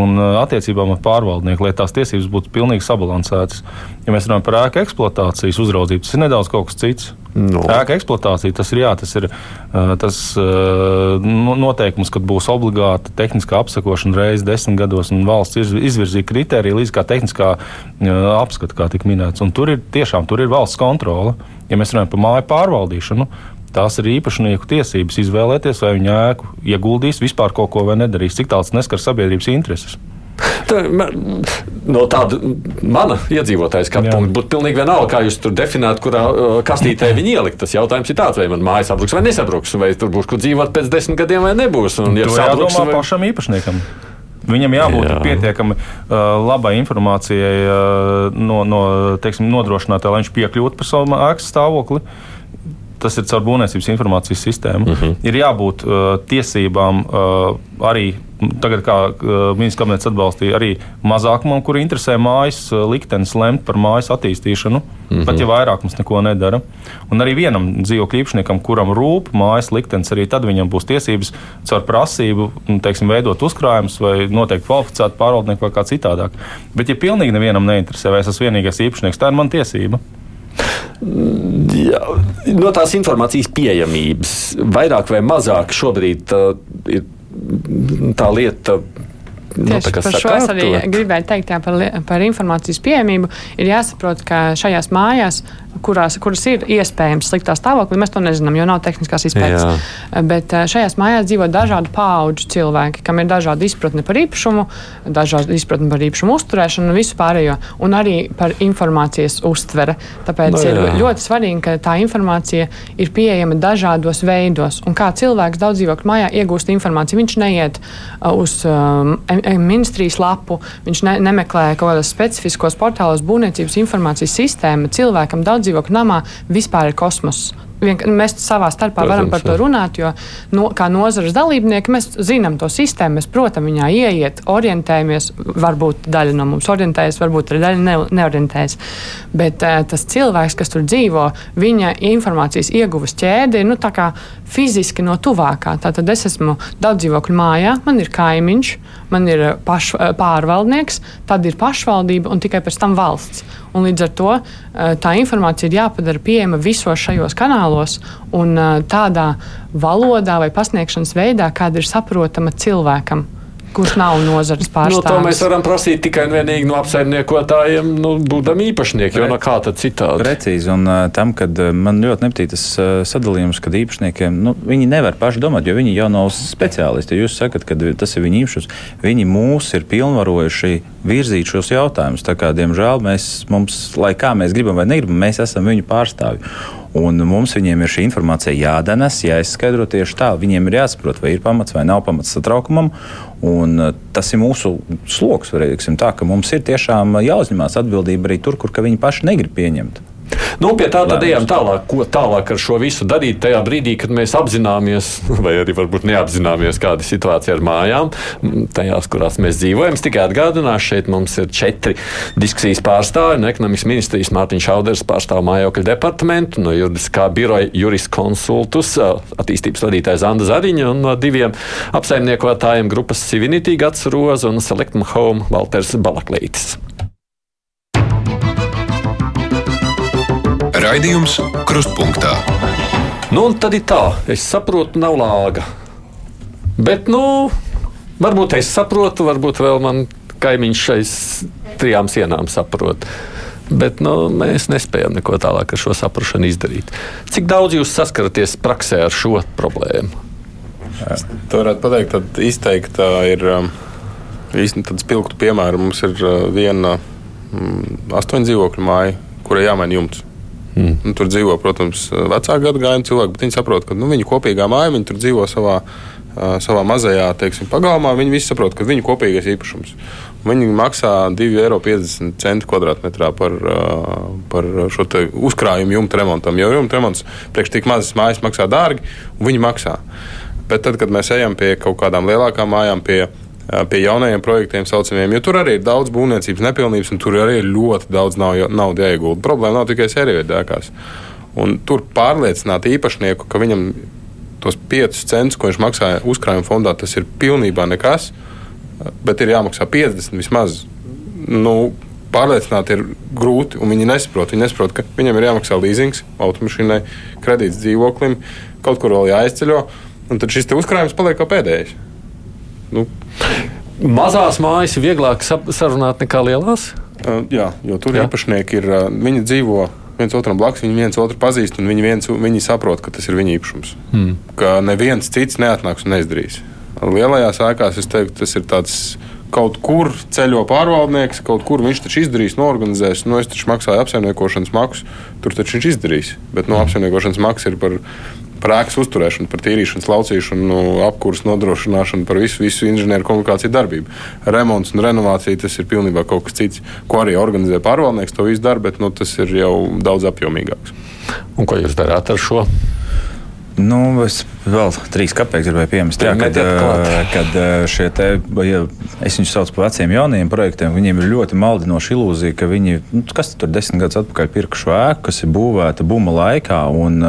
un attiecībām ar pārvaldnieku, lai tās tiesības būtu pilnīgi sabalansētas. Ja mēs runājam par ēku eksploatācijas uzraudzību, tas ir nedaudz kas cits. No. Ēka eksploatācija tas ir, jā, tas ir tas noteikums, ka būs obligāta tehniskā apsakošana reizes desmit gados, un valsts izvirzīja kritēriju līdz kā tehniskā apskata, kā tika minēts. Un tur ir tiešām tur ir valsts kontrole. Ja mēs runājam par māju pārvaldīšanu, Tās ir īpašnieku tiesības izvēlēties, vai viņa ēku ieguldīs vispār kaut ko vai nedarīs, cik tāls neskar sabiedrības intereses. Tā, no tāda mana iedzīvotāja skatu punkta būtu pilnīgi vienalga, kā jūs tur definētu, kurā kastītē viņi ielikt. Tas jautājums ir tāds, vai man mājas sabruks vai nesabruks, vai tur būs kur dzīvot pēc desmit gadiem vai nebūs. Un, ja sabruks, vai... pašam īpašniekam. Viņam jābūt Jā. pietiekami uh, labai informācijai uh, no, no teiksim, nodrošinātā, lai viņš piekļūtu par savu ēkas stāvokli. Uh, tas ir caur būvniecības informācijas sistēmu. Uh mhm. -huh. Ir jābūt uh, tiesībām uh, arī. Tagad, kā uh, ministrs kabinets atbalstīja, arī mazākumam, kur interesē mājas uh, liktenis, lemt par mājas attīstīšanu, mm -hmm. pat ja vairākums neko nedara. Un arī vienam dzīvokļu īpašniekam, kuram rūp mājas liktenis, arī tad viņam būs tiesības caur prasību teiksim, veidot uzkrājumus vai noteikti kvalificētu pārvaldnieku vai kā citādāk. Bet, ja pilnīgi nevienam neinteresē, vai es esmu vienīgais īpašnieks, tā ir mana tiesība. Jā, no tās informācijas pieejamības vairāk vai mazāk šobrīd tā, ir tā lieta nu, Tieši par šo es arī gribēju teikt, jā, par, par informācijas pieejamību. Ir jāsaprot, ka šajās mājās, kurās, kuras ir iespējams sliktā stāvoklī, mēs to nezinām, jo nav tehniskās izpētes. Jā. Bet eh, šajās mājās dzīvo dažādu pauģu cilvēki, kam ir dažādi izpratne par īpašumu, dažādi izpratne par īpašumu uzturēšanu un visu pārējo, un arī par informācijas uztvere. Tāpēc no, jā. ir ļoti svarīgi, ka tā informācija ir pieejama dažādos veidos. Un kā cilvēks daudz dzīvokļu mājā iegūst informāciju, viņš neiet uh, uz um, ministrijas lapu, viņš ne, nemeklē kaut kādos specifiskos portālos būvniecības informācijas sistēmu. Cilvēkam daudz dzīvokļu namā vispār ir kosmoss. Mēs savā starpā Protams, varam par to runāt, jo no, kā nozares dalībnieki mēs zinām to sistēmu, mēs, protams, viņā ieiet, orientējamies. Varbūt daļa no mums orientējas, varbūt arī daļa ne, neorientējas. Bet uh, tas cilvēks, kas tur dzīvo, viņa informācijas ieguves ķēde ir nu, fiziski no tuvākā. Tātad es esmu daudz dzīvokļu mājā, man ir kaimiņš, man ir paš, pārvaldnieks, tad ir pašvaldība un tikai pēc tam valsts. Un līdz ar to eh, tā informācija ir jāpadara pieejama visos šajos kanālos un eh, tādā valodā vai pasniegšanas veidā, kāda ir saprotama cilvēkam kurš nav nozares pārstāvis. Nu, to mēs varam prasīt tikai un vienīgi no apsaimniekotājiem, nu, būdami īpašnieki, jo no kā tad citādi. Precīzi, un uh, tam, kad uh, man ļoti nepatīk tas uh, sadalījums, kad īpašniekiem, nu, viņi nevar paši domāt, jo viņi jau nav speciālisti. Jūs sakat, ka tas ir viņu īpašums. Viņi mūs ir pilnvarojuši virzīt šos jautājumus. Tā kā, diemžēl, mēs, mums, lai kā mēs gribam vai negribam, mēs esam viņu pārstāvji. Un mums viņiem ir šī informācija jādenes, jāizskaidro tieši tā. Viņiem ir jāsaprot, vai ir pamats vai nav pamats satraukumam. Un uh, tas ir mūsu sloks, varēsim tā, ka mums ir tiešām jāuzņemās atbildība arī tur, kur viņi paši negrib pieņemt. Nu, pie tā tad ejam tālāk. Ko tālāk ar šo visu darīt tajā brīdī, kad mēs apzināmies, *laughs* vai arī varbūt neapzināmies, kāda ir situācija ar mājām, tajās, kurās mēs dzīvojam. Es tikai atgādināšu, šeit mums ir četri diskusijas pārstāvi. No ekonomikas ministrijas Mārtiņš Šauders pārstāv mājokļu departamentu, no juridiskā biroja juriskonsultus attīstības vadītājs Anda Zariņa un no diviem apsaimniekotājiem grupas Civinity Gats Roza un Selectum Home Valters Balaklītis. Raidījums Krustpunktā. Nu, tad ir tā, es saprotu, nav lāga. Bet, nu, varbūt es saprotu, varbūt vēl man kaimiņš aiz trijām sienām saprot. Bet nu, mēs nespējam neko tālāk ar šo saprāšanu izdarīt. Cik daudz jūs saskaraties praksē ar šo problēmu? Tā varētu pateikt, tad izteikti ir um, īstenībā tāds spilgtu piemērs. Mums ir uh, viena mm, astoņu dzīvokļu māja, kurai jāmaina jumts. Mm. Nu, tur dzīvo, protams, vecāku gadagājumu cilvēki, bet viņi saprot, ka nu, viņu kopīgā māja, viņi tur dzīvo savā, uh, savā mazajā teiksim, pagalmā. Viņi visi saprot, ka viņu kopīgais īpašums. Viņi maksā 2,50 eiro kvadrātmetrā par, uh, par šo uzkrājumu jumta remontam. Jo jumta remonts priekš tik mazas mājas maksā dārgi, un viņi maksā. Bet tad, kad mēs ejam pie kaut kādām lielākām mājām, pie pie jaunajiem projektiem, saucamiem, jo tur arī ir daudz būvniecības nepilnības, un tur arī ir ļoti daudz naudas jāiegulda. Problēma nav tikai sērijveidēkās. Un tur pārliecināt īpašnieku, ka viņam tos 5 centus, ko viņš maksāja uzkrājuma fondā, tas ir pilnībā nekas, bet ir jāmaksā 50 vismaz. Nu, pārliecināt ir grūti, un viņi nesaprot. Viņi nesaprot, ka viņam ir jāmaksā līzings automašīnai, kredīts dzīvoklim, kaut kur vēl jāizceļo, un tad šis uzkrājums paliek kā pēdējais. Nu. Mazās mājas ir vieglāk sarunāt nekā lielās? Uh, jā, jo tur jā. īpašnieki ir. Viņi dzīvo viens otram blakus, viņi viens otru pazīst, un viņi, viens, viņi saprot, ka tas ir viņa īpašums. Hmm. Ka neviens cits neatnāks un neizdarīs. Lielajās ēkās es teiktu, tas ir tāds. Kaut kur ceļo pārvaldnieks, kaut kur viņš taču izdarīs, norganizēs. Nu, es taču maksāju apsaimniekošanas maksu, tur taču viņš izdarīs. Bet no nu, apsaimniekošanas maksa ir par par ēkas uzturēšanu, par tīrīšanu, laucīšanu, apkursu nodrošināšanu, par visu, visu inženieru komunikāciju darbību. Remonts un renovācija tas ir pilnībā kaut kas cits, ko arī organizē pārvaldnieks. To visu dara, bet nu, tas ir jau daudz apjomīgāks. Un ko jūs darāt ar šo? Nu, es vēl trīs kapeikas gribēju piemest. Jā, kad, kad šie te, ja es viņus saucu par veciem jauniem projektiem, viņiem ir ļoti maldinoša ilūzija, ka viņi, nu, kas tur desmit gadus atpakaļ pirkuši ēku, kas ir būvēta buma laikā, un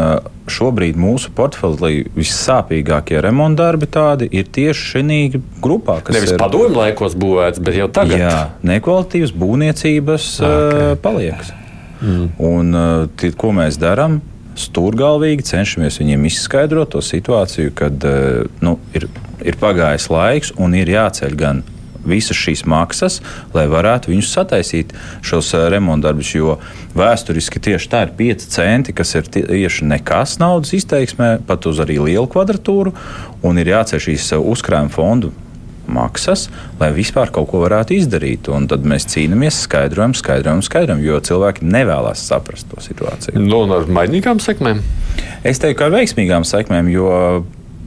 šobrīd mūsu portfelī vissāpīgākie remontdarbi tādi ir tieši šī grupā. Nevis ir padomju laikos būvēts, bet jau tagad. Jā, nekvalitīvas būvniecības okay. paliekas. Mm. Un tie, ko mēs darām? Stūrgalvīgi cenšamies viņiem izskaidrot to situāciju, kad eh, nu, ir, ir pagājis laiks un ir jāceļ gan visas šīs maksas, lai varētu viņus sataisīt šos uh, remontdarbus. Jo vēsturiski tieši tā ir 5 centi, kas ir tieši nekas naudas izteiksmē, pat uz arī lielu kvadratūru, un ir jāceļ šīs uh, uzkrājuma fondu maksas, lai vispār kaut ko varētu izdarīt. Un tad mēs cīnāmies, skaidrojam, skaidrojam, skaidrojam, jo cilvēki nevēlas saprast to situāciju. Nu, un ar mainīgām sekmēm? Es teiktu, ar veiksmīgām sekmēm, jo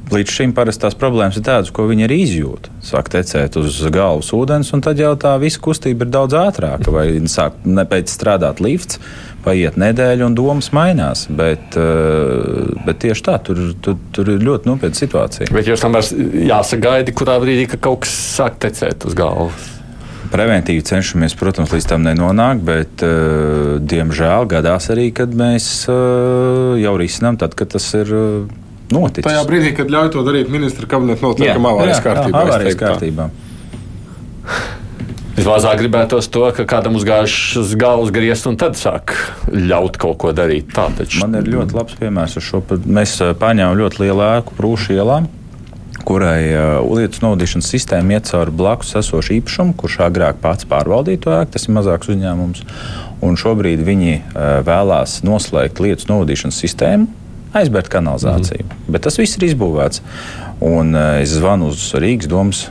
Līdz šim parasti tās problēmas ir tādas, ko viņi arī izjūt. Sāk tecēt uz galvas ūdens, un tad jau tā visa kustība ir daudz ātrāka. Vai sāk nepēc strādāt lifts, paiet nedēļa, un domas mainās. Bet, eh, bet tieši tā, tur, tur, tur ir ļoti nopietna situācija. Bet jūs tam jāsagaida, kurā brīdī ka kaut kas sāk tecēt uz galvas. Preventīvi cenšamies, protams, līdz tam nenonākt, bet, uh, diemžēl, gadās arī, kad mēs uh, jau risinām, tad, kad tas ir uh, noticis. Tajā brīdī, kad ļauj to darīt ministra kabineta noteikuma avārijas kārtībā. Avārijas kārtībā. Vismazāk gribētos to, ka kādam uzgājušas galvas griezt un tad sāk ļaut kaut ko darīt. Tā taču. Man ir ļoti labs piemērs ar šo. Mēs paņēmām ļoti lielu ēku prūšu ielām kurai uh, lietu novadīšanas sistēma iet cauri blakus esošu īpašumu, kurš agrāk pats pārvaldīja to ēku, tas ir mazāks uzņēmums. Un šobrīd viņi uh, vēlās noslēgt lietu novadīšanas sistēmu, aizbērt kanalizāciju. Mm -hmm. Bet tas viss ir izbūvēts. Un uh, es zvanu uz Rīgas domas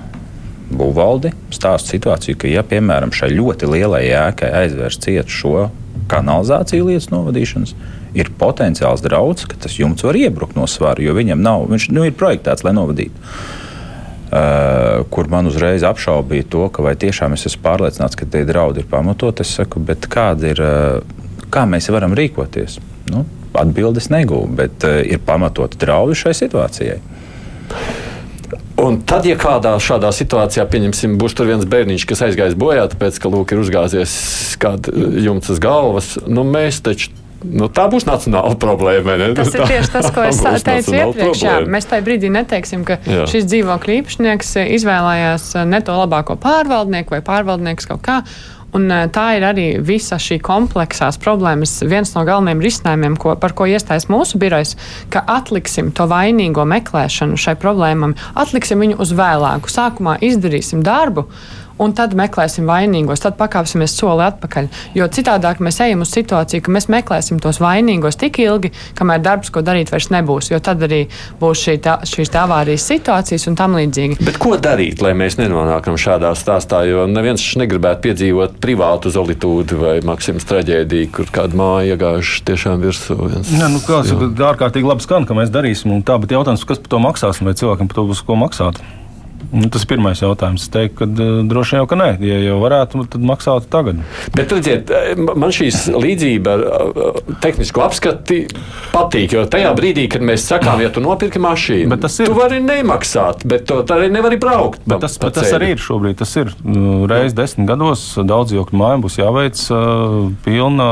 būvvaldi, stāstu situāciju, ka, ja piemēram šai ļoti lielai ēkai aizvērs ciet šo kanalizāciju lietas novadīšanas, ir potenciāls draudz, ka tas jumts var iebrukt no svara, jo viņam nav, viņš nu, ir projektēts, lai novadītu. Uh, kur man uzreiz apšaubīja to, ka vai tiešām es esmu pārliecināts, ka tie draudi ir pamatot. Es saku, kāda ir, uh, kā mēs varam rīkoties? Nu, atbildes negūvu, bet uh, ir pamatoti draudi šai situācijai. Un tad, ja kādā šādā situācijā, pieņemsim, būs tur viens bērniņš, kas aizgājis bojā, tāpēc, ka lūk, ir uzgāzies kāda jumts uz galvas, nu mēs taču Nu, tā būs nacionāla *laughs* problēma. Ne? Tas ir tieši tas, ko *laughs* es teicu iepriekš. Jā, mēs tajā brīdī neteiksim, ka jā. šis dzīvokļu īpašnieks izvēlējās ne to labāko pārvaldnieku vai pārvaldnieks kaut kā. Un eh, tā ir arī visa šī kompleksās problēmas. Viens no galvenajiem risinājumiem, ko, par ko iestājas mūsu birojs, ka atliksim to vainīgo meklēšanu šai problēmai, atliksim viņu uz vēlāku. Sākumā izdarīsim darbu, un tad meklēsim vainīgos, tad pakāpsimies soli atpakaļ. Jo citādi mēs ejam uz situāciju, ka mēs meklēsim tos vainīgos tik ilgi, kamēr darbs, ko darīt, vairs nebūs. Jo tad arī būs šī tā, šīs tā avārijas situācijas un tam līdzīgi. Bet ko darīt, lai mēs nenonākam šādā stāstā? Jo neviens negribētu piedzīvot privātu zolītūdu vai maksimas traģēdiju, kur kāda māja iegājuši tiešām virsū. Nē, nu, kāds, ārkārtīgi labi skan, ka mēs darīsim, un tā, bet jautājums, kas par to maksās, vai cilvēkam par to būs ko maksāt? Nu, tas ir pirmais jautājums. Es teiktu, ka uh, droši jau ka nē. Ja jau varētu, tad maksātu tagad. Bet, redziet, man šīs līdzība ar uh, tehnisko apskati patīk. Jo tajā brīdī, kad mēs sakām, ja tu nopirki mašīnu, ir. Tu vari nemaksāt, bet tu arī nevari braukt. Bet tas, bet tas arī ir šobrīd. Tas ir nu, reizes desmit gados daudz jokļu mājām būs jāveic uh, pilna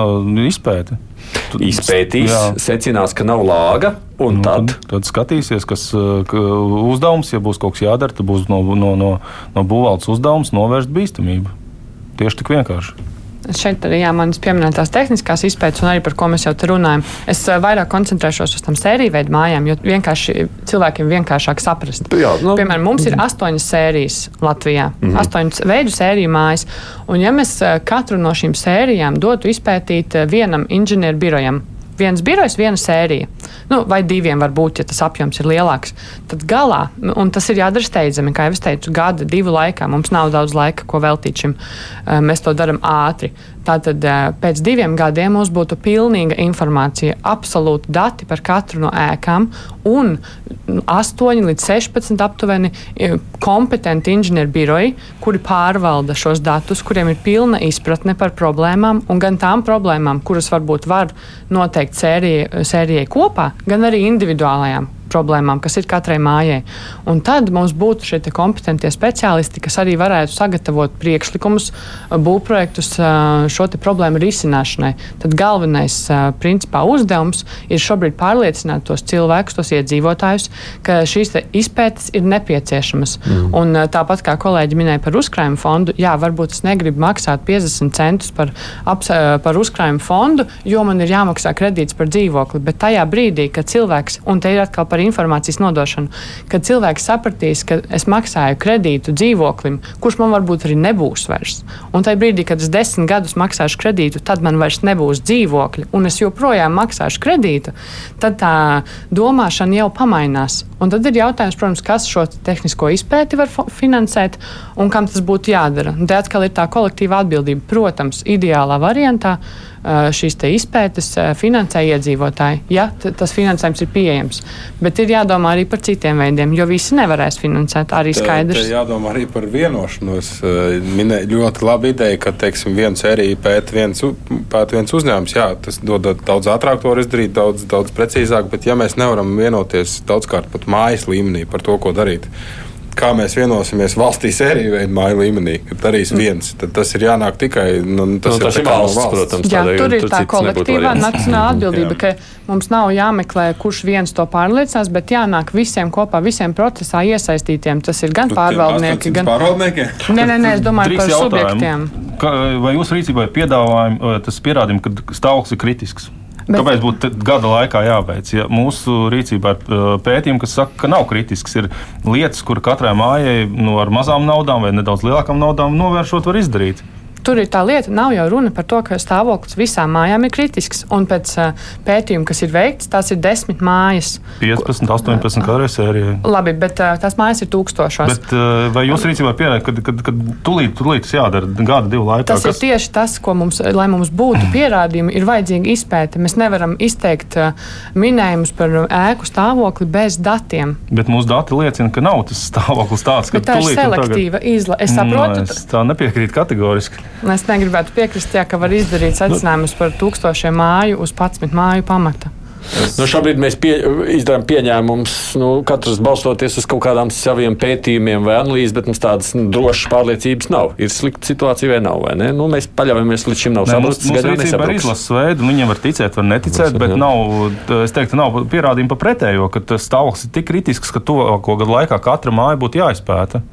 izpēte izpētīs, jā. secinās, ka nav lāga. Un nu, tad? tad? Tad skatīsies, kas uzdevums, ja būs kaut kas jādara, tad būs no, no, no, no būvvaldes uzdevums novērst bīstamību. Tieši tik vienkārši. Šeit arī jā, manas pieminētās tehniskās izpētes, un arī par ko mēs jau te runājam. Es uh, vairāk koncentrēšos uz tām sēriju veidu mājām, jo vienkārši cilvēkiem vienkāršāk saprast. Jā, nu, Piemēram, mums ir astoņas sērijas Latvijā, mm -hmm. astoņas veidu sēriju mājas. Un ja mēs uh, katru no šīm sērijām dotu izpētīt uh, vienam inženieru birojam, viens birojs, viena sērija. Nu, vai diviem var būt, ja tas apjoms ir lielāks. Tad galā, un tas ir jādara steidzami, kā jau es teicu, gada, divu laikā. Mums nav daudz laika, ko veltīt šim. Mēs to darām ātri. Tātad pēc diviem gadiem mums būtu pilnīga informācija, absolūti dati par katru no ēkām un 8 līdz 16 aptuveni kompetenti inženieru biroji, kuri pārvalda šos datus, kuriem ir pilna izpratne par problēmām un gan tām problēmām, kuras varbūt var noteikt sērijai, sērijai kopā, gan arī individuālajām problēmām, kas ir katrai mājai. Un tad mums būtu šie kompetentie speciālisti, kas arī varētu sagatavot priekšlikumus, būvprojektus šo problēmu risināšanai. Tad galvenais principā, uzdevums ir šobrīd pārliecināt tos cilvēkus, tos iedzīvotājus, ka šīs izpētes ir nepieciešamas. Mm. Un, tāpat kā kolēģi minēja par uzkrājumu fondu, jā, varbūt es negribu maksāt 50 centus par, par uzkrājumu fondu, jo man ir jāmaksā kredīts par dzīvokli. Bet tajā brīdī, kad cilvēks, un te ir atkal par informācijas nodošanu. Kad cilvēks sapratīs, ka es maksāju kredītu dzīvoklim, kurš man varbūt arī nebūs vairs. Un tajā brīdī, kad es desmit gadus maksāšu kredītu, tad man vairs nebūs dzīvokļa, un es joprojām maksāšu kredītu, tad tā domāšana jau pamainās. Un tad ir jautājums, protams, kas šo tehnisko izpēti var finansēt un kam tas būtu jādara. Un te atkal ir tā kolektīva atbildība. Protams, ideālā variantā šīs izpētes finansē iedzīvotāji, ja tas finansējums ir pieejams. Bet ir jādomā arī par citiem veidiem, jo visi nevarēs finansēt. Arī skaidrs. Te, te jādomā arī par vienošanos. Minēja ļoti laba ideja, ka teiksim, viens sērija pēta viens, pēt viens uzņēmums. Jā, tas dod daudz ātrāk to izdarīt, daudz, daudz precīzāk, bet ja mēs nevaram vienoties daudzkārt pat mājas līmenī par to, ko darīt kā mēs vienosimies valstī sēriju veidu māju līmenī, kad darīs mm. viens, tad tas ir jānāk tikai nu, tas, nu, tas ir valsts, valsts, protams. Jā, tādēļ, tur ir tā kolektīvā nacionāla atbildība, ka mums nav jāmeklē, kurš viens to pārliecinās, bet jānāk visiem kopā, visiem procesā iesaistītiem. Tas ir gan pārvaldnieki, gan pārvaldnieki. Nē, nē, nē, es domāju par subjektiem. Ka, vai jūsu rīcībā ir piedāvājumi, tas pierādījumi, ka stāvoklis ir kritisks? Bet... Kāpēc būtu gada laikā jābeidz? Ja mūsu rīcībā ir uh, pētījumi, kas saka, ka nav kritisks. Ir lietas, kur katrai mājai nu, ar mazām naudām vai nedaudz lielākām naudām novēršot, var izdarīt tur ir tā lieta, nav jau runa par to, ka stāvoklis visām mājām ir kritisks. Un pēc uh, pētījuma, kas ir veikts, tās ir desmit mājas. 15, 18 kādreiz sērijā. Labi, bet uh, tās mājas ir tūkstošos. Bet, uh, vai jūs rīcībā pierādāt, ka, kad, kad tūlīt, tūlīt tas jādara gada, divu laikā? Tas kas... ir tieši tas, ko mums, lai mums būtu pierādījumi, ir vajadzīga izpēte. Mēs nevaram izteikt minējumus par ēku stāvokli bez datiem. Bet mūsu dati liecina, ka nav tas stāvoklis tāds, ka tā ir selektīva tagad... izlase. Es saprotu, no, es tā nepiekrītu kategoriski. Es negribētu piekrist, jā, ka var izdarīt secinājumus par tūkstošiem māju uz 11 māju pamata. Nu, šobrīd mēs pie, izdarām pieņēmumus, nu, katrs balstoties uz kaut kādām saviem pētījumiem vai analīzēm, bet mums tādas nu, drošas pārliecības nav. Ir slikta situācija vai nav? Vai ne? nu, mēs paļaujamies līdz šim nav saprasts. Mums, mums rīcībā ir izlases veidi, viņiem var ticēt, var neticēt, Mums, bet jā. nav, es teiktu, nav pierādījumi par pretējo, ka tas stāvoklis ir tik kritisks, ka to kaut gadu laikā katra māja būtu jāizpēta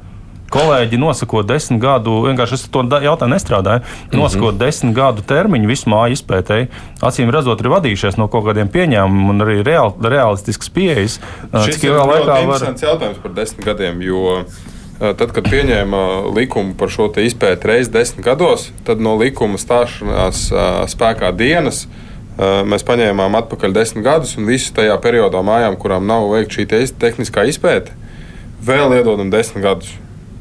kolēģi nosakot desmit gadu, vienkārši es to jautājumu nestrādāju, mhm. nosakot mm -hmm. desmit gadu termiņu visu māju izpētēji, acīm redzot, ir vadījušies no kaut kādiem pieņēmumiem un arī reāl, realistisks pieejas. Cik ir ļoti var... interesants jautājums par desmit gadiem, jo Tad, kad pieņēma likumu par šo izpēti reizes desmit gados, tad no likuma stāšanās spēkā dienas mēs paņēmām atpakaļ desmit gadus, un visu tajā periodā mājām, kurām nav veikta šī tehniskā izpēte, vēl iedodam desmit gadus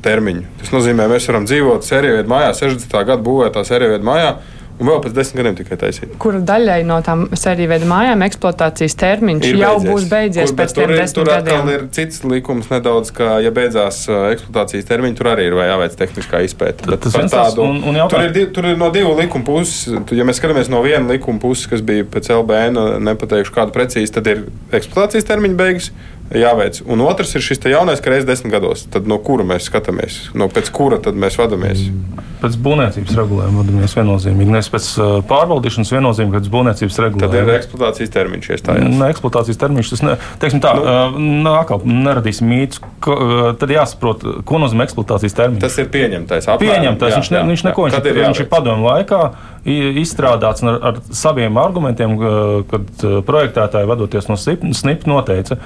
termiņu. Tas nozīmē, ka mēs varam dzīvot sērijā mājā, 60. gada būvētā sērijā mājā. Un vēl pēc desmit gadiem tikai taisīt. Kura daļai no tām sēriju veida mājām eksploatācijas termiņš ir jau beidzies. būs beidzies Kur, pēc tam desmit tur gadiem? Tur ir cits likums nedaudz, ka, ja beidzās eksploatācijas termiņš, tur arī ir jāveic tehniskā izpēta. Tas ir tādu, un, un tur, ir, tur ir no divu likumu puses. Ja mēs skatāmies no viena likuma puses, kas bija pēc LBN, nepateikšu kādu precīzi, tad ir eksploatācijas termiņa beigas jāveic. Un otrs ir šis jaunais, ka reizes desmit gados. Tad no kura mēs skatāmies? No pēc kura tad mēs vadāmies? Pēc būvniecības regulējuma vadāmies viennozīmīgi. Nevis pēc uh, pārvaldīšanas viennozīmīgi, pēc būvniecības regulējuma. Tad ir eksploatācijas termiņš. Ne, eksploatācijas termiņš tas ne, tā, nu, uh, atkal neradīsim mītus. Uh, tad jāsaprot, ko nozīmē eksploatācijas termiņš. Tas ir pieņemtais. Apmēram, pieņemtais. Jā, viņš, ne, jā, viņš neko, jā, viņš, viņš ir padomu laikā izstrādāts ar, ar saviem argumentiem, kad projektētāji vadoties no SNIP noteica.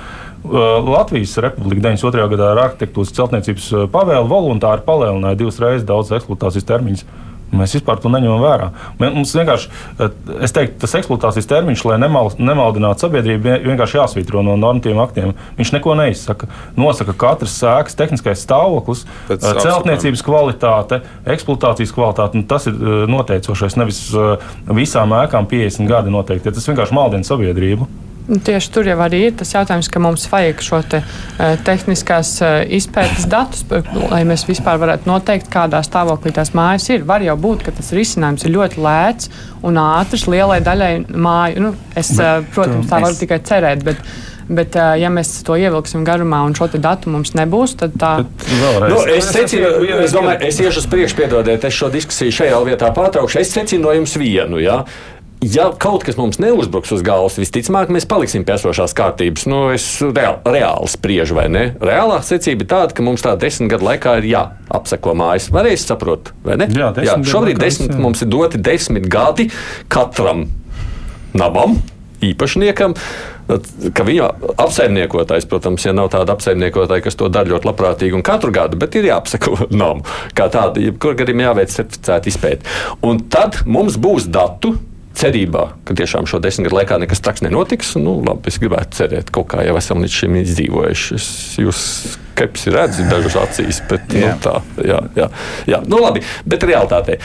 Latvijas Republika 92. gadā ar arhitektūras celtniecības pavēlu voluntāri palielināja divas reizes daudz eksploatācijas termiņus. Mēs vispār to neņemam vērā. Mums vienkārši, es teiktu, tas eksploatācijas termiņš, lai nemal, nemaldinātu sabiedrību, vienkārši jāsvītro no normatīviem aktiem. Viņš neko neizsaka. Nosaka katras sēkas tehniskais stāvoklis, Pēc celtniecības apsakām. kvalitāte, eksploatācijas kvalitāte. Tas ir noteicošais. Nevis visām ēkām 50 gadi noteikti. Tas vienkārši maldina sabiedrību. Tieši tur jau arī ir tas jautājums, ka mums vajag šo te, uh, tehniskās uh, izpētes datus, lai mēs vispār varētu noteikt, kādā stāvoklī tās mājas ir. Var jau būt, ka tas risinājums ir ļoti lēts un ātrs lielai daļai māju. Nu, es, uh, protams, tā varu es... tikai cerēt. Bet, Bet, ja mēs to ievilksim garumā un šo datu mums nebūs, tad tā ir. Nu, es secinu, es domāju, es iešu uz priekšu, piedodiet, es šo diskusiju šajā vietā pārtraukšu. Es secinu no jums vienu. Ja? Ja kaut kas mums neuzbruks uz galvas, visticamāk, mēs paliksim pie esošās kārtības. Nu, es reāli, reāli spriežu, vai ne? Reālā secība ir tāda, ka mums tā desmit gadu laikā ir jāapseko mājas. Varēs saprot, vai ne? Jā, jā šobrīd desmit, jā. mums ir doti desmit gadi katram namam, īpašniekam. ka viņa apsaimniekotājs, protams, ja nav tāda apsaimniekotāja, kas to dara ļoti labprātīgi un katru gadu, bet ir jāapsako *laughs* namu. Kā tāda, jebkur gadījumā jāveic certificēta izpēta. Un tad mums būs datu cerībā, ka tiešām šo desmit gadu laikā nekas traks nenotiks. Nu, labi, es gribētu cerēt, ka kaut kā jau esam līdz šim izdzīvojuši. Es, jūs skepsi redzu dažas acīs, bet nu, tā, jā, jā, jā. Nu, labi, bet realitātē.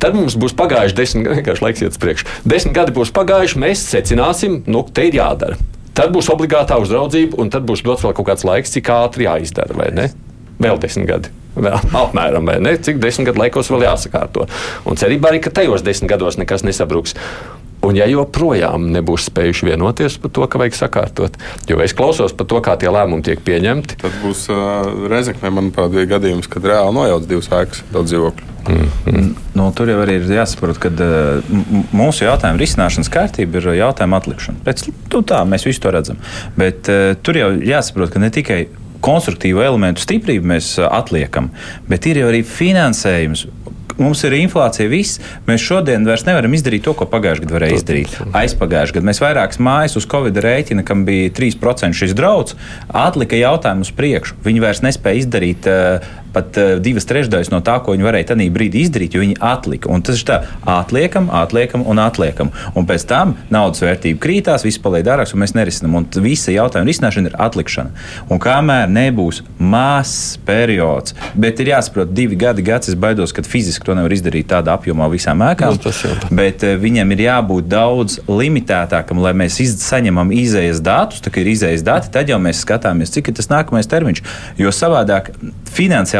Tad mums būs pagājuši desmit gadi, *laughs* vienkārši laiks iet uz priekšu. Desmit gadi būs pagājuši, mēs secināsim, nu, te ir jādara. Tad būs obligātā uzraudzība, un tad būs dots vēl kaut kāds laiks, cik ātri jāizdara, vai ne? Vēl desmit gadi. Vēl, *laughs* apmēram, vai ne? Cik desmit gadu laikos vēl jāsakārto. Un cerībā arī, ka tajos desmit gados nekas nesabruks. Un ja joprojām nebūs spējuši vienoties par to, ka vajag sakārtot, jo es klausos par to, kā tie lēmumi tiek pieņemti. Tad būs uh, Rezekne, manuprāt, bija gadījums, kad reāli nojauc divas ēkas, daudz dzīvokļu. Mm -hmm. nu, tur jau arī ir jāsaprot, ka mūsu jautājuma risināšanas kārtība ir jautājuma atlikšana. Pēc, tu, tā, mēs visi to redzam. Bet uh, tur jau jāsaprot, ka ne tikai konstruktīvu elementu stiprību mēs atliekam, bet ir jau arī finansējums mums ir inflācija, viss. Mēs šodien vairs nevaram izdarīt to, ko pagājušajā gadā varēja izdarīt. Aizpagājušajā gadā mēs vairākas mājas uz Covid rēķina, kam bija 3% šis draudz, atlika jautājumu uz priekšu. Viņi vairs nespēja izdarīt uh, pat uh, divas trešdaļas no tā, ko viņi varēja tajā brīdī izdarīt, jo viņi atlika. Un tas ir tā, atliekam, atliekam un atliekam. Un pēc tam naudas vērtība krītās, viss paliek dārgāks, un mēs nerisinām. Un visa jautājuma risināšana ir atlikšana. Un kamēr nebūs mazs periods, bet ir jāsaprot, divi gadi, gads es baidos, ka fiziski to nevar izdarīt tādā apjomā visām ēkām. Nu, bet uh, viņam ir jābūt daudz limitētākam, lai mēs iz, saņemam izējas datus. Tā kā ir izējas dati, tad jau mēs skatāmies, cik ir tas nākamais termiņš. Jo savādāk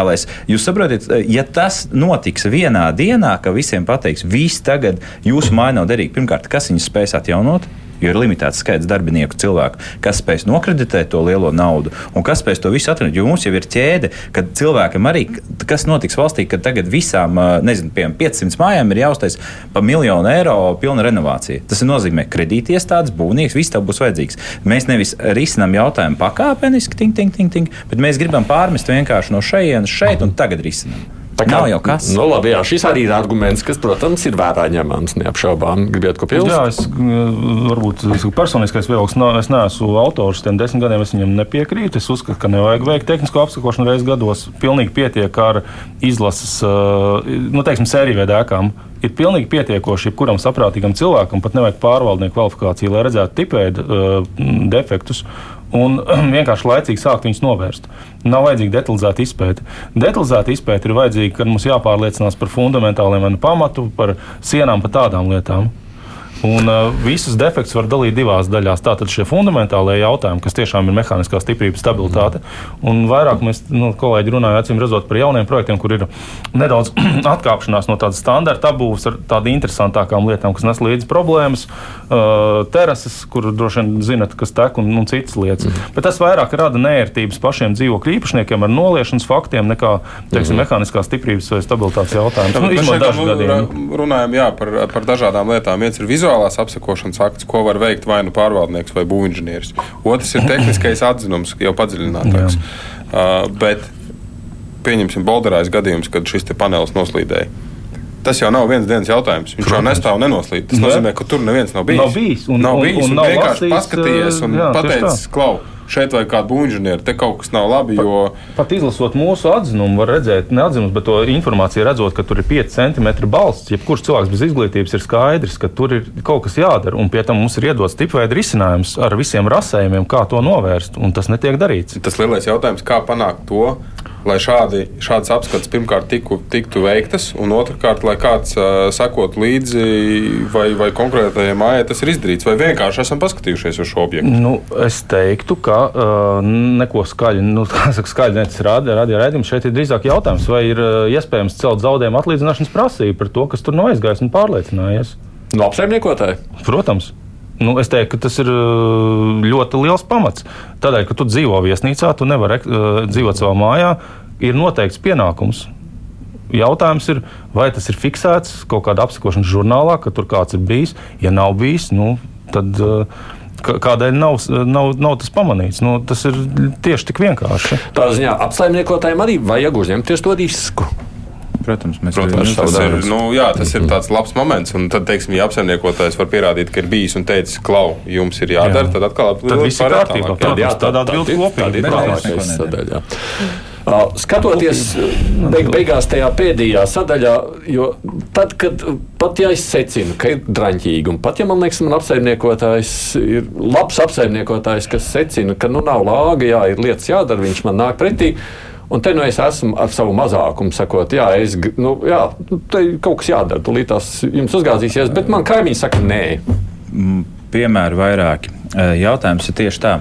finansiālais, jūs saprotat, ja tas notiks vienā dienā, ka visiem pateiks, viss tagad jūsu māja nav derīga, pirmkārt, kas viņus spēs atjaunot? Jo ir limitēts skaits darbinieku cilvēku, kas spēs nokreditēt to lielo naudu un kas spēs to visu atrast. Jo mums jau ir ķēde, kad cilvēkam arī, kas notiks valstī, kad tagad visām, nezinu, piemēram, 500 mājām ir jāuztais pa miljonu eiro pilna renovācija. Tas nozīmē kredītiestādes, būvnieks, viss tev būs vajadzīgs. Mēs nevis risinām jautājumu pakāpeniski, ting, ting, ting, ting, bet mēs gribam pārmest vienkārši no šejienes šeit un tagad risinām. Tā kā, nav jau kas. Nu, labi, jā, šis arī ir arguments, kas, protams, ir vērā ņemams. Neapšaubām, gribiet ko piebilst. Jā, es varbūt es personiskais viedoklis, no, es neesmu autors tiem desmit gadiem, es viņam nepiekrītu. Es uzskatu, ka nevajag veikt tehnisko apsakošanu reizes gados. Pilnīgi pietiek ar izlases, nu, teiksim, sēriju veidēkām. Ir pilnīgi pietiekoši jebkuram saprātīgam cilvēkam, pat nevajag pārvaldnieku kvalifikāciju, lai redzētu tipēdu uh, defektus un *clears throat* vienkārši laicīgi sākt viņus novērst. Nav vajadzīga detalizēta izpēta. Detalizēta izpēta ir vajadzīga, kad mums jāpārliecinās par fundamentāliem pamatu, par sienām, par tādām lietām. Un uh, visus defektus var dalīt divās daļās. Tātad šie fundamentālie jautājumi, kas tiešām ir mehāniskā stiprība, stabilitāte. Un vairāk mēs, nu, kolēģi, runājam, acīm redzot, par jauniem projektiem, kur ir *clears throat* nedaudz *clears throat* atkāpšanās no tādas standarta apbūves ar tādām interesantākām lietām, kas nes līdzi problēmas, uh, terases, kur droši vien zinat, kas tek un, un citas lietas. Mm. Bet tas vairāk rada nērtības pašiem dzīvokļu īpašniekiem ar noliešanas faktiem nekā, teiksim, mm. mehāniskās stiprības vai stabilitātes jautājums. Nu, runājam jā, par, par dažādām lietām. Viens ir vizuāli vizuālās apsakošanas akts, ko var veikt vai nu pārvaldnieks vai būvinženieris. Otrs ir tehniskais atzinums, jau padziļinātāks. Uh, bet pieņemsim bolderājas gadījums, kad šis panelis noslīdēja. Tas jau nav viens dienas jautājums. Viņš Protams. jau nestāv nenoslīd. Tas nozīmē, ka tur neviens nav bijis. Nav bijis. Un, nav bijis un, un, un nav vienkārši lasīs, paskatījies un jā, pateicis, klau šeit vajag kādu būvniecību, te kaut kas nav labi. Jo... Pat, pat izlasot mūsu atzinumu, var redzēt, ne atzinumus, bet to informāciju redzot, ka tur ir 5 cm balsts. Jebkurš cilvēks bez izglītības ir skaidrs, ka tur ir kaut kas jādara. Un pie tam mums ir iedots tipveida risinājums ar visiem rasējumiem, kā to novērst. Un tas netiek darīts. Tas lielais jautājums, kā panākt to, lai šādi, šādas apskates pirmkārt tiku, tiktu veiktas, un otrkārt, lai kāds uh, sekot līdzi, vai, vai konkrētajai mājai tas ir izdarīts, vai vienkārši esam paskatījušies uz šo objektu. Nu, es teiktu, ka uh, neko skaļi, nu, saka, skaļi radio raidījums. Šeit ir drīzāk jautājums, vai ir uh, iespējams celt zaudējumu atlīdzināšanas prasību par to, kas tur nav aizgājis un pārliecinājies. No nu? Protams. Nu, es teiktu, ka tas ir ļoti liels pamats. Tādēļ, ka tu dzīvo viesnīcā, tu nevari uh, dzīvot savā mājā, ir noteikts pienākums. Jautājums ir, vai tas ir fiksēts kaut kādā apsakošanas žurnālā, ka tur kāds ir bijis. Ja nav bijis, nu, tad uh, kādēļ nav, nav, nav tas pamanīts. Nu, tas ir tieši tik vienkārši. Tā ziņā apsaimniekotājiem arī vajag uzņemties to risku. Protams, mēs Protams, tas ir, nu, jā, tas ir tāds labs moments. Un tad, teiksim, ja apsaimniekotājs var pierādīt, ka ir bijis un teicis, klau, jums ir jādara, jā. tad atkal tad viss ir kārtībā. Tad jā, tādā atbildi kopīgi. Tā ir sadaļa. Skatoties beig, beigās tajā pēdējā sadaļā, jo tad, kad pat ja es secinu, ka ir draņķīgi, un pat ja man liekas, man apsaimniekotājs ir labs apsaimniekotājs, kas secina, ka nu nav lāga, jā, ir lietas jādara, viņš man nāk pretī. Un te nu es esmu ar savu mazākumu, sakot, jā, es, nu, jā, te kaut kas jādara, tūlīt tās jums uzgāzīsies, bet man kaimiņi saka, nē. Piemēri vairāki. Jautājums ir tieši tā.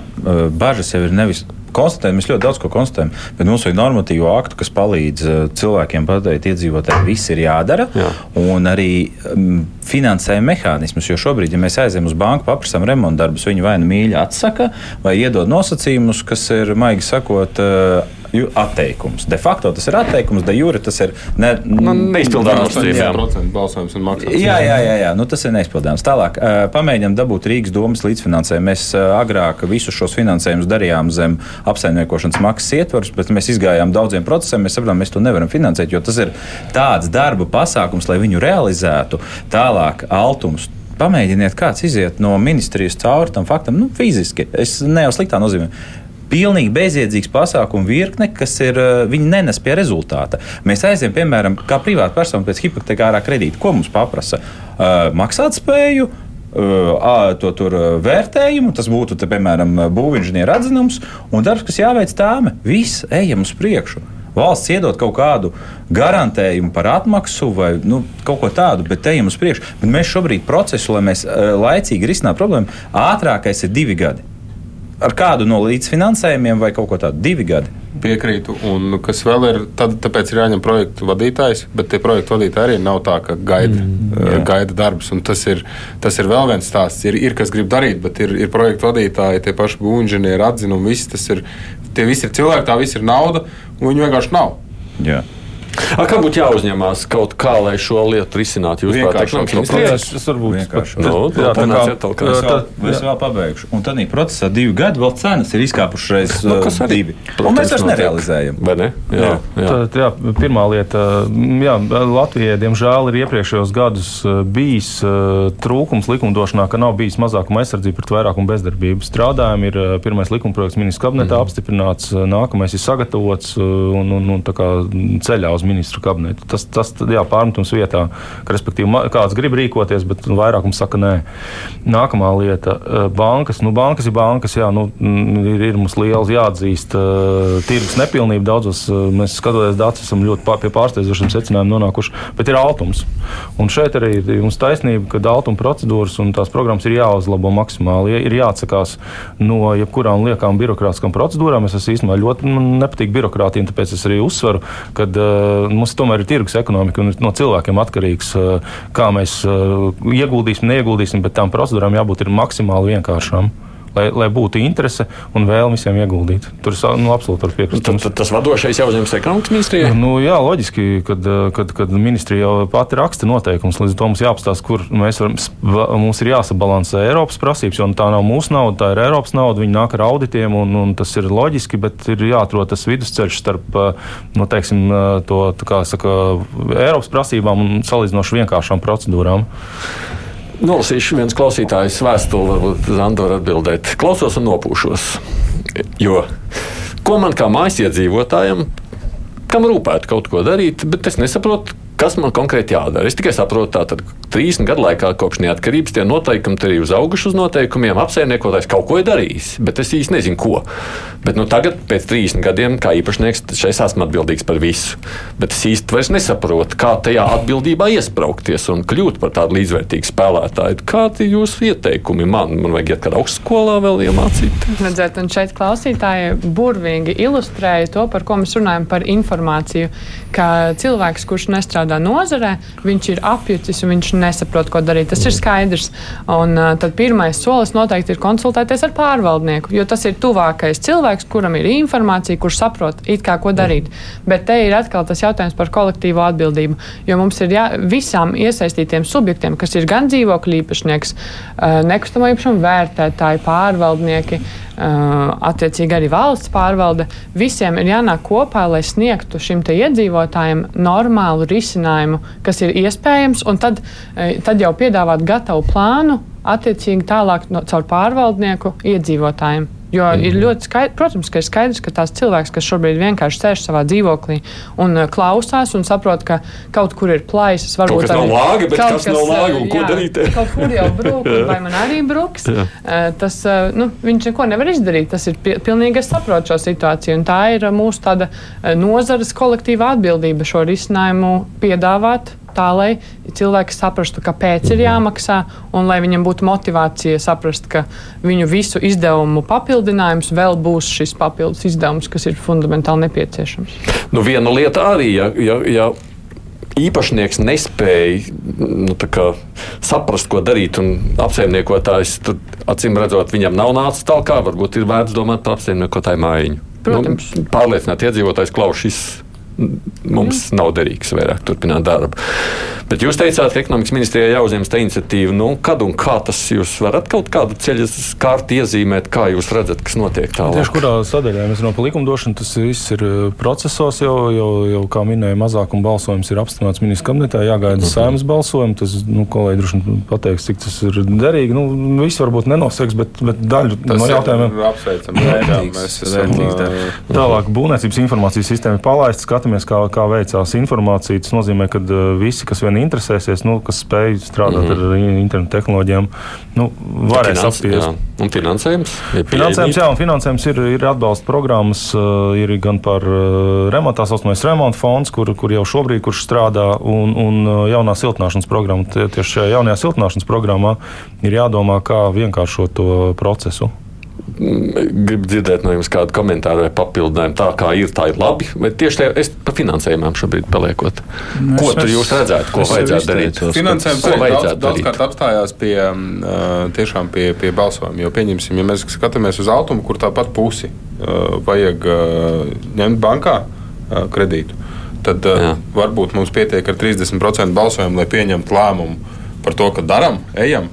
Bažas jau ir nevis konstatējam, mēs ļoti daudz ko konstatējam, bet mums vajag normatīvu aktu, kas palīdz cilvēkiem pateikt, iedzīvotājiem, viss ir jādara. Jā. Un arī um, finansējuma mehānismus, jo šobrīd, ja mēs aizējām uz banku, paprasām remonta darbus, viņi vai nu mīļi atsaka, vai iedod nosacījumus, kas ir, maigi sakot, uh, atteikums. De facto tas ir atteikums, de jure tas ir ne, nu, neizpildāms. balsojums un maksājums. Jā, jā, jā, jā. Nu, tas ir neizpildāms. Tālāk, pamēģinām dabūt Rīgas domas līdzfinansējumu. Mēs agrāk visus šos finansējumus darījām zem apsaimniekošanas maksas ietvaros, bet mēs izgājām daudziem procesiem. Mēs sapratām, mēs to nevaram finansēt, jo tas ir tāds darba pasākums, lai viņu realizētu. Tālāk, altums pamēģiniet, kāds iziet no ministrijas cauri tam faktam, nu, fiziski. Es ne jau sliktā nozīmē pilnīgi bezjēdzīgs pasākumu virkne, kas ir, eh, viņi nenes pie rezultāta. Mēs aizējām, piemēram, kā privāta persona pēc hipotekārā kredīta. Ko mums paprasa? Uh, maksātspēju, uh, to tur vērtējumu, tas būtu, te, piemēram, būvinženieru atzinums un darbs, kas jāveic tāme. Viss, ejam uz priekšu. Valsts iedod kaut kādu garantējumu par atmaksu vai nu, kaut ko tādu, bet ejam uz priekšu. Bet mēs šobrīd procesu, lai mēs laicīgi risinātu problēmu, ātrākais ir divi gadi ar kādu no līdzfinansējumiem vai kaut ko tādu - divi gadi. Piekrītu, un kas vēl ir, tad, tāpēc ir jāņem projektu vadītājs, bet tie projektu vadītāji arī nav tā, ka gaida, mm, uh, gaida darbs. Tas ir, tas ir vēl viens stāsts. Ir, ir kas grib darīt, bet ir, ir projektu vadītāji, tie paši būvniecības atzinumi, visi tas ir, tie visi ir cilvēki, tā viss ir nauda, un viņi vienkārši nav. Jā. A, kā būtu jāuzņemās kaut kā, lai šo lietu risinātu? Jūs prāt, tas varbūt vienkārši. Nu, jā, tā kā, tā kā, es, vēl, es vēl pabeigšu. Un tad procesā divi gadi vēl cenas ir izkāpušas reiz nu, uh, divi. Un mēs vairs nerealizējam. Vai ne? Jā, jā. Tā, jā, pirmā lieta, jā, Latvijai, diemžēl, ir iepriekšējos gadus uh, bijis uh, trūkums likumdošanā, ka nav bijis mazākuma aizsardzība pret vairākumu bezdarbību. Strādājumi ir pirmais likumprojekts ministrs kabinetā mm. apstiprināts, nākamais ir sagatavots un, un, un ceļā uz uz ministru kabinetu. Tas, tas jā, pārmetums vietā, ka respektīvi kāds grib rīkoties, bet vairākums saka nē. Nākamā lieta - bankas. Nu, bankas ir bankas, jā, nu, ir, ir mums liels jāatzīst uh, tirgus nepilnība. Daudzos uh, mēs skatoties datus, esam ļoti pār, pie pārsteidzošiem secinājumiem nonākuši, bet ir altums. Un šeit arī ir jums taisnība, ka altuma procedūras un tās programmas ir jāuzlabo maksimāli. Ir jāatsakās no jebkurām liekām birokrātiskām procedūrām. Es īstenībā ļoti nepatīk birokrātiem, tāpēc es arī uzsveru, ka uh, mums tomēr ir tirgus ekonomika un no cilvēkiem atkarīgs, eh, kā mēs eh, ieguldīsim, neieguldīsim, bet tām procedūrām jābūt maksimāli vienkāršām lai, lai būtu interese un vēlme visiem ieguldīt. Tur nu, absolūti varu piekrist. Tad, tad tas vadošais jautājums ekonomikas ministrijai? Nu, jā, loģiski, kad, kad, kad ministrija jau pati raksta noteikumus, līdz to mums jāapstāsta, kur mēs varam, mums ir jāsabalansē Eiropas prasības, jo tā nav mūsu nauda, tā ir Eiropas nauda, viņi nāk ar auditiem un, un tas ir loģiski, bet ir jāatrod tas vidusceļš starp nu, teiksim, to, saka, Eiropas prasībām un salīdzinoši vienkāršām procedūrām. Nolasīšu viens klausītājs vēstuli, varbūt Zanda var atbildēt. Klausos un nopūšos. Jo ko man kā mājas iedzīvotājam, kam rūpētu kaut ko darīt, bet es nesaprotu, kas man konkrēti jādara. Es tikai saprotu, ka 30 gadu laikā kopš neatkarības tie noteikumi ir uzauguši uz noteikumiem, apsaimniekotājs kaut ko ir darījis, bet es īsti nezinu, ko. Bet nu, tagad, pēc 30 gadiem, kā īpašnieks, šeit esmu atbildīgs par visu. Bet es īsti vairs nesaprotu, kā tajā atbildībā iesprāgties un kļūt par tādu līdzvērtīgu spēlētāju. Kādi ir jūsu ieteikumi man? Man vajag iet kādā augstskolā vēl iemācīt. Redzēt, un šeit klausītāji burvīgi ilustrēja to, par ko mēs runājam par informāciju. Ka cilvēks, kurš nestrādā nozarē, viņš ir apjucis un viņš nesaprot, ko darīt. Tas ir skaidrs. Un, uh, tad pirmais solis noteikti ir konsultēties ar pārvaldnieku, jo tas ir tuvākais cilvēks, kuram ir informācija, kurš saprot, kā, ko darīt. Bet te ir atkal tas jautājums par kolektīvo atbildību. Jo mums ir jā, visām iesaistītiem subjektiem, kas ir gan dzīvokļu īpašnieks, uh, nekustamā īpašuma vērtētāji, pārvaldnieki, attiecīgi arī valsts pārvalde, visiem ir jānāk kopā, lai sniegtu šim iedzīvotājiem normālu risinājumu, kas ir iespējams, un tad, tad jau piedāvāt gatavu plānu attiecīgi tālāk no, caur pārvaldnieku iedzīvotājiem. Jo mm ir ļoti skaidrs, protams, ka ir skaidrs, ka tās cilvēks, kas šobrīd vienkārši sēž savā dzīvoklī un uh, klausās un saprot, ka kaut kur ir plaisas, varbūt kaut arī, nav lāga, bet kas, kas nav lāga un jā, ko darīt? *laughs* kaut kur jau brūk, vai man arī bruks. Jā. Uh, tas, uh, nu, viņš neko nevar izdarīt. Tas ir pilnīgi, es saprotu šo situāciju. Un tā ir mūsu tāda nozares kolektīva atbildība šo risinājumu piedāvāt tā, lai cilvēki saprastu, kāpēc ir jāmaksā, un lai viņam būtu motivācija saprast, ka viņu visu izdevumu papildinājums vēl būs šis papildus izdevums, kas ir fundamentāli nepieciešams. Nu, viena lieta arī, ja, ja, ja īpašnieks nespēja nu, saprast, ko darīt, un apsaimniekotājs tur acīm redzot, viņam nav nācis tālāk, varbūt ir vērts domāt par apsaimniekotāju mājiņu. Protams. Nu, pārliecināt iedzīvotājs, klauž šis mums nav derīgs vairāk turpināt darbu. Bet jūs teicāt, ka ekonomikas ministrijai jāuzņemas tā iniciatīva. Nu, kad un kā tas jūs varat kaut kādu ceļu kārtu iezīmēt, kā jūs redzat, kas notiek tālāk? Tieši kurā sadaļā mēs runājam par likumdošanu, tas viss ir uh, procesos jau, jau, jau kā minēja, mazākuma balsojums ir apstiprināts ministrs kabinetā, jāgaida -huh. saimnes balsojumu. Tas, nu, kolēģi droši vien pateiks, cik tas ir derīgi. Nu, viss varbūt nenoseks, bet, bet daļu tas no jautājumiem apsveicam. Mēs esam tālāk būvniecības informācijas sistēma palaista skatāmies, kā, kā veicās informācija. Tas nozīmē, ka uh, visi, kas vien interesēsies, nu, kas spēj strādāt mm -hmm. ar internetu tehnoloģijām, nu, varēs Finans, apspiest. Un finansējums? Finansējums, jā, un finansējums ir, ir atbalsta programmas, uh, ir gan par uh, remontu, tā saucamais remonta fonds, kur, kur jau šobrīd kurš strādā, un, un jaunā siltināšanas programma. Tieši šajā jaunajā siltināšanas programmā ir jādomā, kā vienkāršot to procesu. Gribu dzirdēt no jums kādu komentāru vai papildinājumu. Tā kā ir, tā ir labi. Vai tieši tā, es par finansējumiem šobrīd paliekot. Nu, ko es, tur jūs redzētu, ko vajadzētu darīt? Finansējums arī daudz, daudzkārt apstājās pie, tiešām pie, pie balsojuma. Jo pieņemsim, ja mēs skatāmies uz automu, kur tāpat pusi vajag ņemt bankā kredītu, tad Jā. varbūt mums pietiek ar 30% balsojumu, lai pieņemtu lēmumu par to, ka darām, ejam.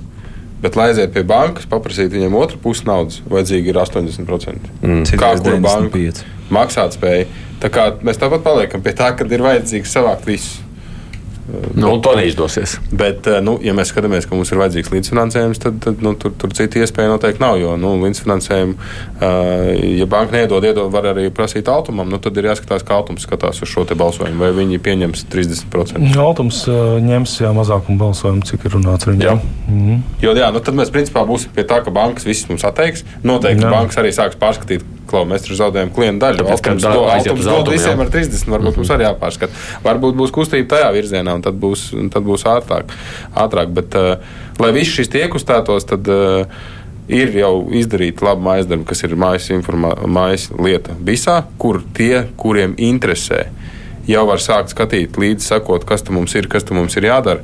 Bet, lai aiziet pie bankas, paprasīt viņiem otru pusi naudas, vajadzīgi ir 80%. Mm. Kā kura banka maksāt spēja. Tā kā mēs tāpat paliekam pie tā, ka ir vajadzīgs savākt visu. Nu, bet, to neizdosies. Bet, eh, nu, ja mēs skatāmies, ka mums ir vajadzīgs līdzfinansējums, tad, tad nu, tur, tur citu iespēju noteikti nav. Jo nu, līdzfinansējumu, uh, ja banka neiedod, iedod, var arī prasīt automam, nu, tad ir jāskatās, kā autors skatās uz šo balsojumu. Vai viņi pieņems 30%? Autors uh, ņems jā, mazākumu balsojumu, cik ir runāts ar viņiem. Mm. Jo, jā, nu, tad mēs principā būsim pie tā, ka bankas visas mums atteiks. Noteikti jā. bankas arī sāks pārskatīt klau, mēs tur zaudējam klientu daļu. Altums dod visiem ar 30, varbūt mm -hmm. mums arī jāpārskata. Varbūt būs kustība tajā virzienā, un tad būs, tad būs ātrāk. ātrāk. Bet, uh, lai viss šis tiek uzstātos, tad uh, ir jau izdarīta laba mājas darba, kas ir mājas, informā, mājas lieta visā, kur tie, kuriem interesē, jau var sākt skatīt līdzi, sakot, kas tam mums ir, kas tam mums ir jādara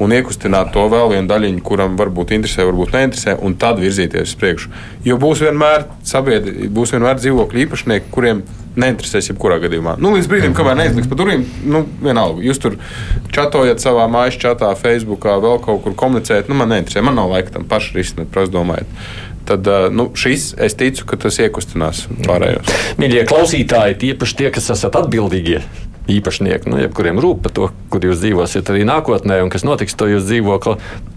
un iekustināt to vēl vienu daļiņu, kuram varbūt interesē, varbūt neinteresē, un tad virzīties uz priekšu. Jo būs vienmēr sabiedrība, būs vienmēr dzīvokļu īpašnieki, kuriem neinteresēs jebkurā gadījumā. Nu, līdz brīdim, kamēr neizliks pa durvīm, nu, vienalga. Jūs tur čatojat savā mājas čatā, Facebookā, vēl kaut kur komunicējat. Nu, man neinteresē, man nav laika tam pašu risināt, prasa domājot tad nu, šis, es ticu, ka tas iekustinās pārējos. Mīļie klausītāji, tieši tie, kas esat atbildīgie īpašnieki, nu, kuriem rūp par to, kur jūs dzīvosiet arī nākotnē un kas notiks to jūsu dzīvokli.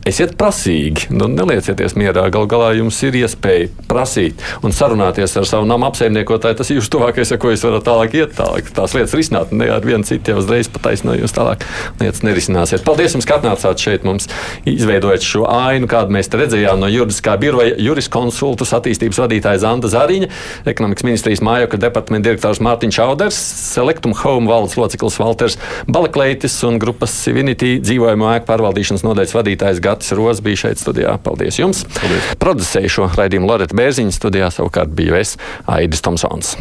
Esiet prasīgi, nu, neliecieties mierā. Galu galā jums ir iespēja prasīt un sarunāties ar savu namu apsaimniekotāju. Tas ir jūsu tuvākais, ar ko jūs varat tālāk iet tālāk. Tās lietas risināt, ne ar vienu citu jau uzreiz pataisno jūs tālāk lietas nerisināsiet. Paldies jums, ka atnācāt šeit mums, izveidojot šo ainu, kādu mēs redzējām no juridiskā biroja juriskonsultus attīstības vadītāja Zanda Zariņa, ekonomikas ministrijas mājokļa departamenta direktors Mārtiņš Auders, Selectum Home valdes loceklis Valters Balakleitis un grupas Civinity dzīvojamo ēku pārvaldīšanas nodaļas vadītājs Gatis Rozs bija šeit studijā. Paldies jums! Paldies. Producēju šo raidījumu Loreta Bērziņa studijā savukārt biju es Aidis Tomsons.